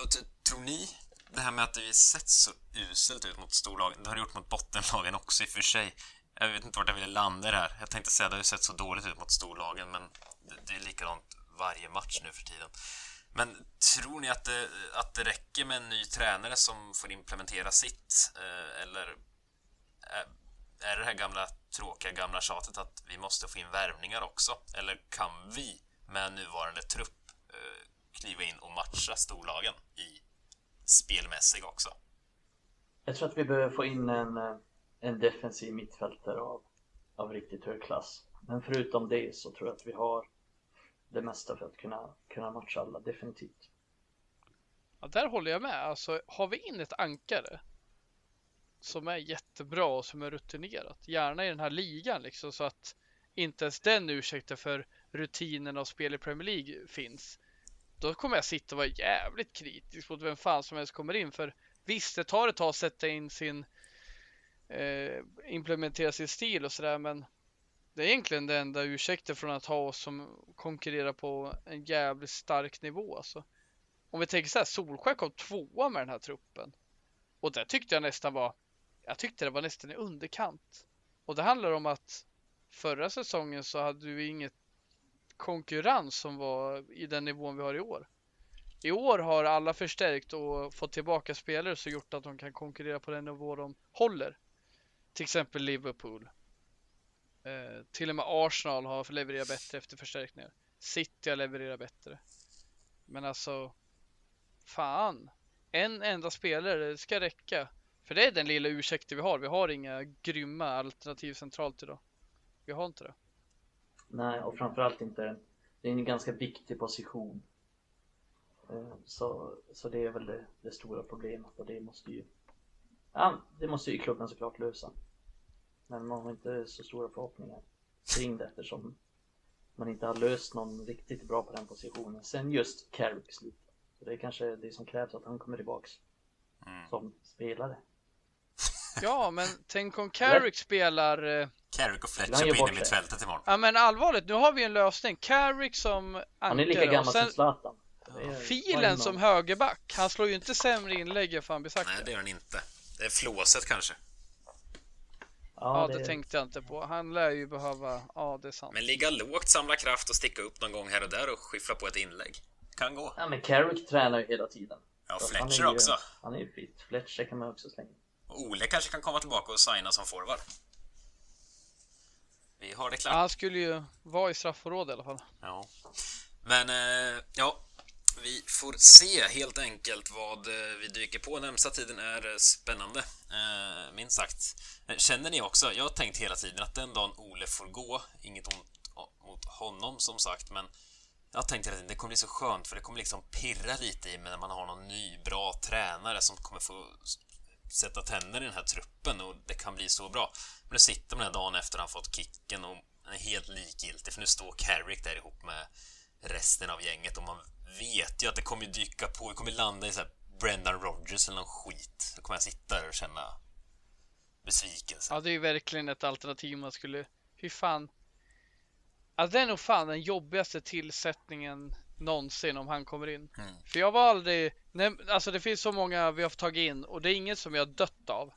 tror ni det här med att det sett så uselt ut mot storlagen, det har det gjort mot bottenlagen också i och för sig. Jag vet inte vart jag ville landa det här. Jag tänkte säga att det har sett så dåligt ut mot storlagen, men det är likadant varje match nu för tiden. Men tror ni att det, att det räcker med en ny tränare som får implementera sitt? Eh, eller? Eh, är det här gamla tråkiga gamla tjatet att vi måste få in värvningar också? Eller kan vi med nuvarande trupp eh, kliva in och matcha storlagen i spelmässig också? Jag tror att vi behöver få in en, eh, en defensiv mittfältare av, av riktigt hög klass. Men förutom det så tror jag att vi har det mesta för att kunna, kunna matcha alla, definitivt. Ja, där håller jag med. Alltså, har vi in ett ankare som är jättebra och som är rutinerat, gärna i den här ligan liksom så att inte ens den ursäkten för rutinen av spel i Premier League finns. Då kommer jag sitta och vara jävligt kritisk mot vem fan som helst kommer in. För visst, det tar ett tag att sätta in sin eh, implementera sin stil och sådär, men det är egentligen det enda ursäkten från att ha oss som konkurrerar på en jävligt stark nivå. Alltså. Om vi tänker så här, Solskjaer kom tvåa med den här truppen. Och det tyckte jag nästan var, jag tyckte det var nästan i underkant. Och det handlar om att förra säsongen så hade vi inget konkurrens som var i den nivån vi har i år. I år har alla förstärkt och fått tillbaka spelare som gjort att de kan konkurrera på den nivå de håller. Till exempel Liverpool. Eh, till och med Arsenal har levererat bättre efter förstärkningar. City har levererat bättre. Men alltså, fan. En enda spelare det ska räcka. För det är den lilla ursäkten vi har. Vi har inga grymma alternativ centralt idag. Vi har inte det. Nej, och framförallt inte. Det är en ganska viktig position. Eh, så, så det är väl det, det stora problemet och det måste ju Ja, det måste ju klubben såklart lösa. Men man har inte så stora förhoppningar kring det eftersom man inte har löst någon riktigt bra på den positionen sen just Carrick slutade. Så det är kanske det som krävs att han kommer tillbaks mm. som spelare. Ja, men tänk om Carrick spelar... Eh, Carrick och Fletcher på innermittfältet imorgon. Ja, men allvarligt, nu har vi en lösning. Carrick som ankare. Han är lika gammal sen... som Zlatan. Filen som högerback. Han slår ju inte sämre inlägg än fan Nej, det gör han inte. Det är flåset kanske. Ja, ja det... det... tänkte jag inte på. Han lär ju behöva... Ja, det är sant. Men ligga lågt, samla kraft och sticka upp någon gång här och där och skiffla på ett inlägg. Kan gå. Ja, men Carrick tränar ju hela tiden. Ja, Fletcher han ju, också. Han är ju fit. Fletcher kan man också slänga. Ole kanske kan komma tillbaka och signa som forward. Vi har det klart. han skulle ju vara i straffområdet i alla fall. Ja. Men, eh, ja. Vi får se helt enkelt vad eh, vi dyker på. Närmsta tiden är eh, spännande, eh, minst sagt. Känner ni också, jag har tänkt hela tiden att den dagen Ole får gå, inget ont mot honom som sagt, men jag har tänkt hela tiden, det kommer bli så skönt för det kommer liksom pirra lite i mig när man har någon ny bra tränare som kommer få sätta tänder i den här truppen och det kan bli så bra. Men nu sitter man den här dagen efter han fått kicken och är helt likgiltig för nu står Carrick där ihop med resten av gänget och man vet ju att det kommer dyka på, det kommer landa i så här Brendan Rogers eller någon skit. Då kommer jag sitta där och känna besvikelse. Ja, det är ju verkligen ett alternativ man skulle... Hur fan... Ja, det är nog fan den jobbigaste tillsättningen någonsin om han kommer in. Mm. För jag var aldrig... Nej, alltså det finns så många vi har tagit in och det är inget som jag dött av.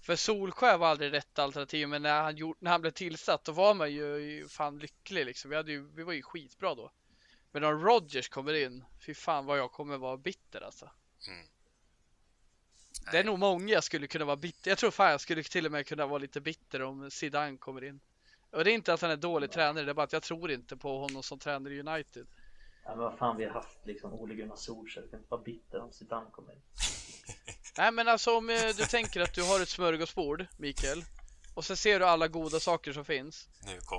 För Solskär var aldrig rätt alternativ men när han, gjort, när han blev tillsatt då var man ju fan lycklig liksom. Vi, hade ju, vi var ju skitbra då. Men om Rogers kommer in, fy fan vad jag kommer vara bitter alltså. Mm. Det är nog många jag skulle kunna vara bitter. Jag tror fan jag skulle till och med kunna vara lite bitter om Zidane kommer in. Och det är inte att han är dålig ja. tränare, det är bara att jag tror inte på honom som tränare i United. Ja men vad fan, vi har haft liksom Ole Gunnar Solskjaer, kan inte vara bitter om Zidane kommer in. Nej men alltså om eh, du tänker att du har ett smörgåsbord, Mikael. Och så ser du alla goda saker som finns.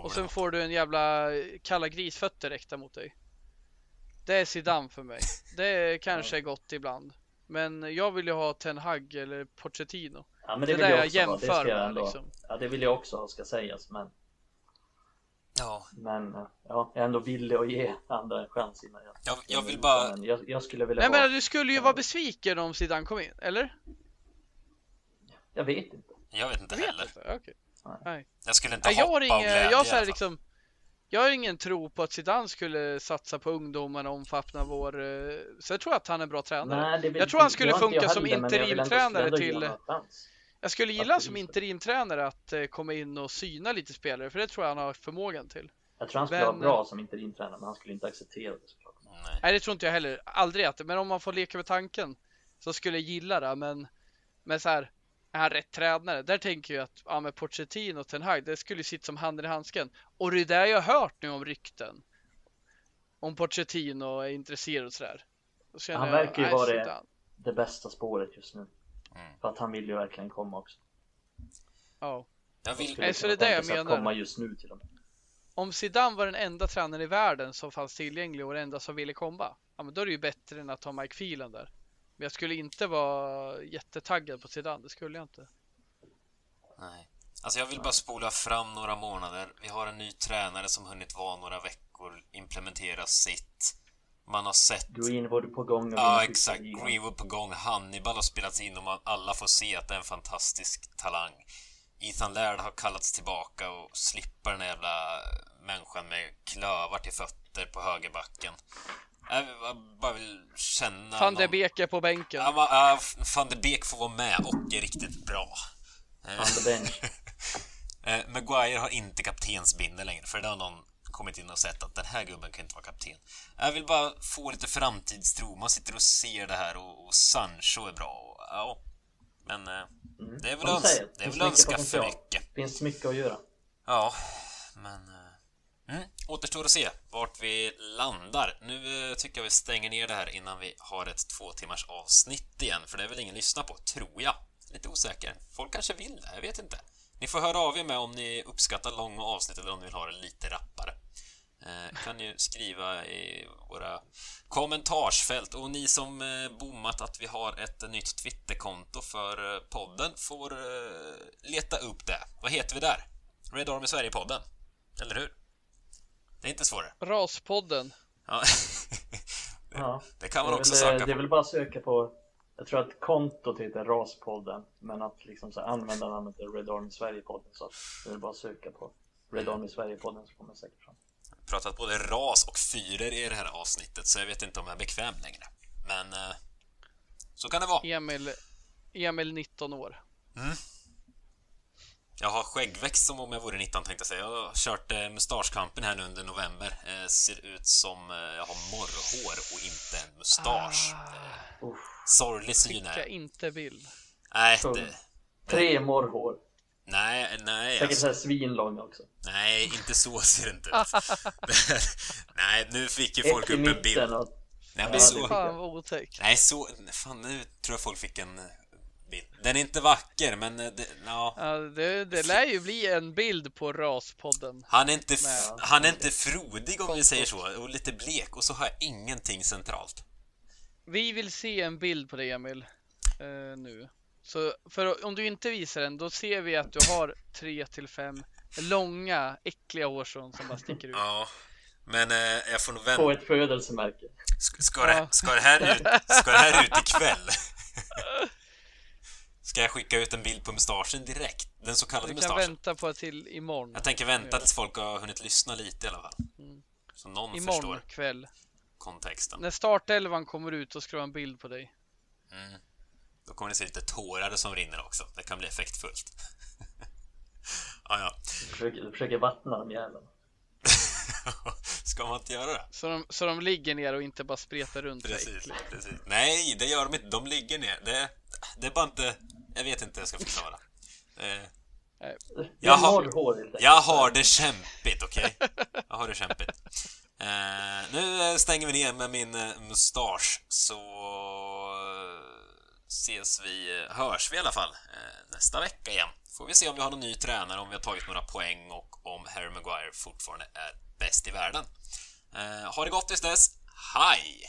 och sen får du en jävla kalla grisfötter räckta mot dig. Det är Zidane för mig. Det är kanske ja. gott ibland. Men jag vill ju ha Ten Hag eller Pochettino. Ja, men det, Det vill där jag jag också ha. Det ska jämför jag med, ändå. liksom. Ja, det vill jag också ha, ska sägas. Men, Ja, men eh, ja, jag är ändå villig att ge andra en chans innan jag... jag, jag vill bara... Men jag, jag skulle vilja Nej ha... men du skulle ju vara besviken om Zidane kom in, eller? Jag vet inte. Jag vet inte Jag vet heller. inte. Okej. Nej. Jag skulle inte Nej, jag hoppa har av ingen, glädje jag så här liksom jag har ingen tro på att Zidane skulle satsa på ungdomarna och omfamna vår... eh, Så jag tror att han är en bra tränare. Nej, det vill, Jag tror han skulle har funka jag som jag interimtränare till- chans. Jag skulle gilla som interimtränare att eh, komma in och syna lite spelare, för det tror jag han har förmågan till. Jag tror han skulle Men- vara bra som interimtränare, men han skulle inte acceptera det såklart. Nej. Nej, det tror inte jag heller. Aldrig att Men om man får leka med tanken så skulle jag gilla det. Men, men så här, är han rätt tränare? Där tänker jag att ja, med Pochettino och Ten Hag, det skulle ju sitta som handen i handsken. Och det är det jag har hört nu om rykten. Om Pochettino är intresserad och sådär. Känner Han verkar ju vara det. Det bästa spåret just nu. Mm. För att han vill ju verkligen komma också. Ja. Jag vill... Nej, så det är det jag menar. komma just nu till och med. Om Zidane var den enda tränaren i världen som fanns tillgänglig och den enda som ville komma. Ja, men då är det ju bättre än att ha Mike Phelan där. Men jag skulle inte vara jättetaggad på Zidane, det skulle jag inte. Nej. Alltså jag vill bara spola fram några månader. Vi har en ny tränare som hunnit vara några veckor, implementera sitt. Man har sett... Greenwood på gång. Ja, exakt. Greenwood på gång. Hannibal har spelats in och man, alla får se att det är en fantastisk talang. Ethan Laird har kallats tillbaka och slipper den jävla människan med klövar till fötter på högerbacken. Jag jag bara vill känna... Van de Beek är på bänken. Ja, va- ja, van de Beek får vara med och är riktigt bra. On the bench. Eh, Maguire har inte kaptensbindel längre, för det har någon kommit in och sett att den här gubben kan inte vara kapten. Jag vill bara få lite framtidstro. Man sitter och ser det här och, och Sancho är bra. Och, ja, men eh, Mm. det är väl, öns- det är väl önska för mycket. Finns mycket att göra. Ja, men... eh, Mm, återstår att se vart vi landar. Nu eh, tycker jag vi stänger ner det här innan vi har ett två timmars avsnitt igen, för det är väl ingen lyssna på, tror jag. Lite osäker. Folk kanske vill det, jag vet inte. Ni får höra av er med om ni uppskattar långa avsnitt eller om ni vill ha det lite rappare. Eh, kan ju skriva i våra kommentarsfält och ni som eh, bommat att vi har ett nytt Twitterkonto för eh, podden får eh, leta upp det. Vad heter vi där? Red Army Sverige-podden. Eller hur? Det är inte svårare. Raspodden. Ja. Ja. det kan Det man också söka det är på. väl bara att söka på Jag tror att kontot heter Raspodden Men att liksom så här, användarnamnet är Red Army Sverige-podden Så det är bara att söka på Red Army Sverige-podden så kommer det säkert fram pratat både ras och fyror i det här avsnittet, så jag vet inte om jag är bekväm längre. Men eh, så kan det vara. Emil, Emil 19 år. Jag har skäggväxt som om jag vore 19 tänkte jag säga. Jag har kört eh, mustaschkampen här nu under november. Eh, ser ut som eh, jag har morrhår och inte en mustasch. Eh, Uff. sorglig syn Skicka är inte bild. Nej, Kung. det, Tre morrhår nej, nej, Säkert alltså, så här svinlånga också nej, inte så ser det inte ut. nej, nu fick ju folk upp en bild. Nej, men Ja, det så, Fan vad otäckt. nej, så, fan nu tror jag folk fick en eh, bild. Den är inte vacker, men eh, det, ja. Ja, det, det lär ju bli en bild på Raspodden. Han är inte, Nej. han är inte frodig om vi säger så, och lite blek, och så har jag ingenting centralt. Vi vill se en bild på dig Emil. Eh, nu. Så för om du inte visar den, då ser vi att du har tre till fem långa, äckliga hårstrån som bara sticker ut. Ja, men eh, jag får nog På vänta. ett födelsemärke Ska, ska, det, ska, det här ut, ska det här ut ikväll? Ska jag skicka ut en bild på mustaschen direkt? Den så kallade Du kan mustaschen? vänta på till imorgon. Jag tänker vänta tills folk har hunnit lyssna lite i alla fall. Mm. Så någon Imorgon förstår kväll. kontexten. När startelvan kommer ut, då ska du ha en bild på dig. Mm. Då kommer ni se lite tårar som rinner också. Det kan bli effektfullt. ja, ja. Du försöker, du försöker vattna de jävlarna Ska man inte göra det? Så de, så de ligger ner och inte bara spretar runt så Precis, äckligt. precis. Nej, det gör de inte. De ligger ner. Det, det är bara inte... Jag vet inte hur jag ska förklara. Eh, Jag har- jag har det kämpigt, okej? Jag har det kämpigt. Eh, nu eh, stänger vi ner med min eh, mustasch, så ses vi, hörs vi i alla fall nästa vecka igen. Får vi se om vi har någon ny tränare, om vi har tagit några poäng och om Harry Maguire fortfarande är bäst i världen. Ha det gott tills dess. Hej!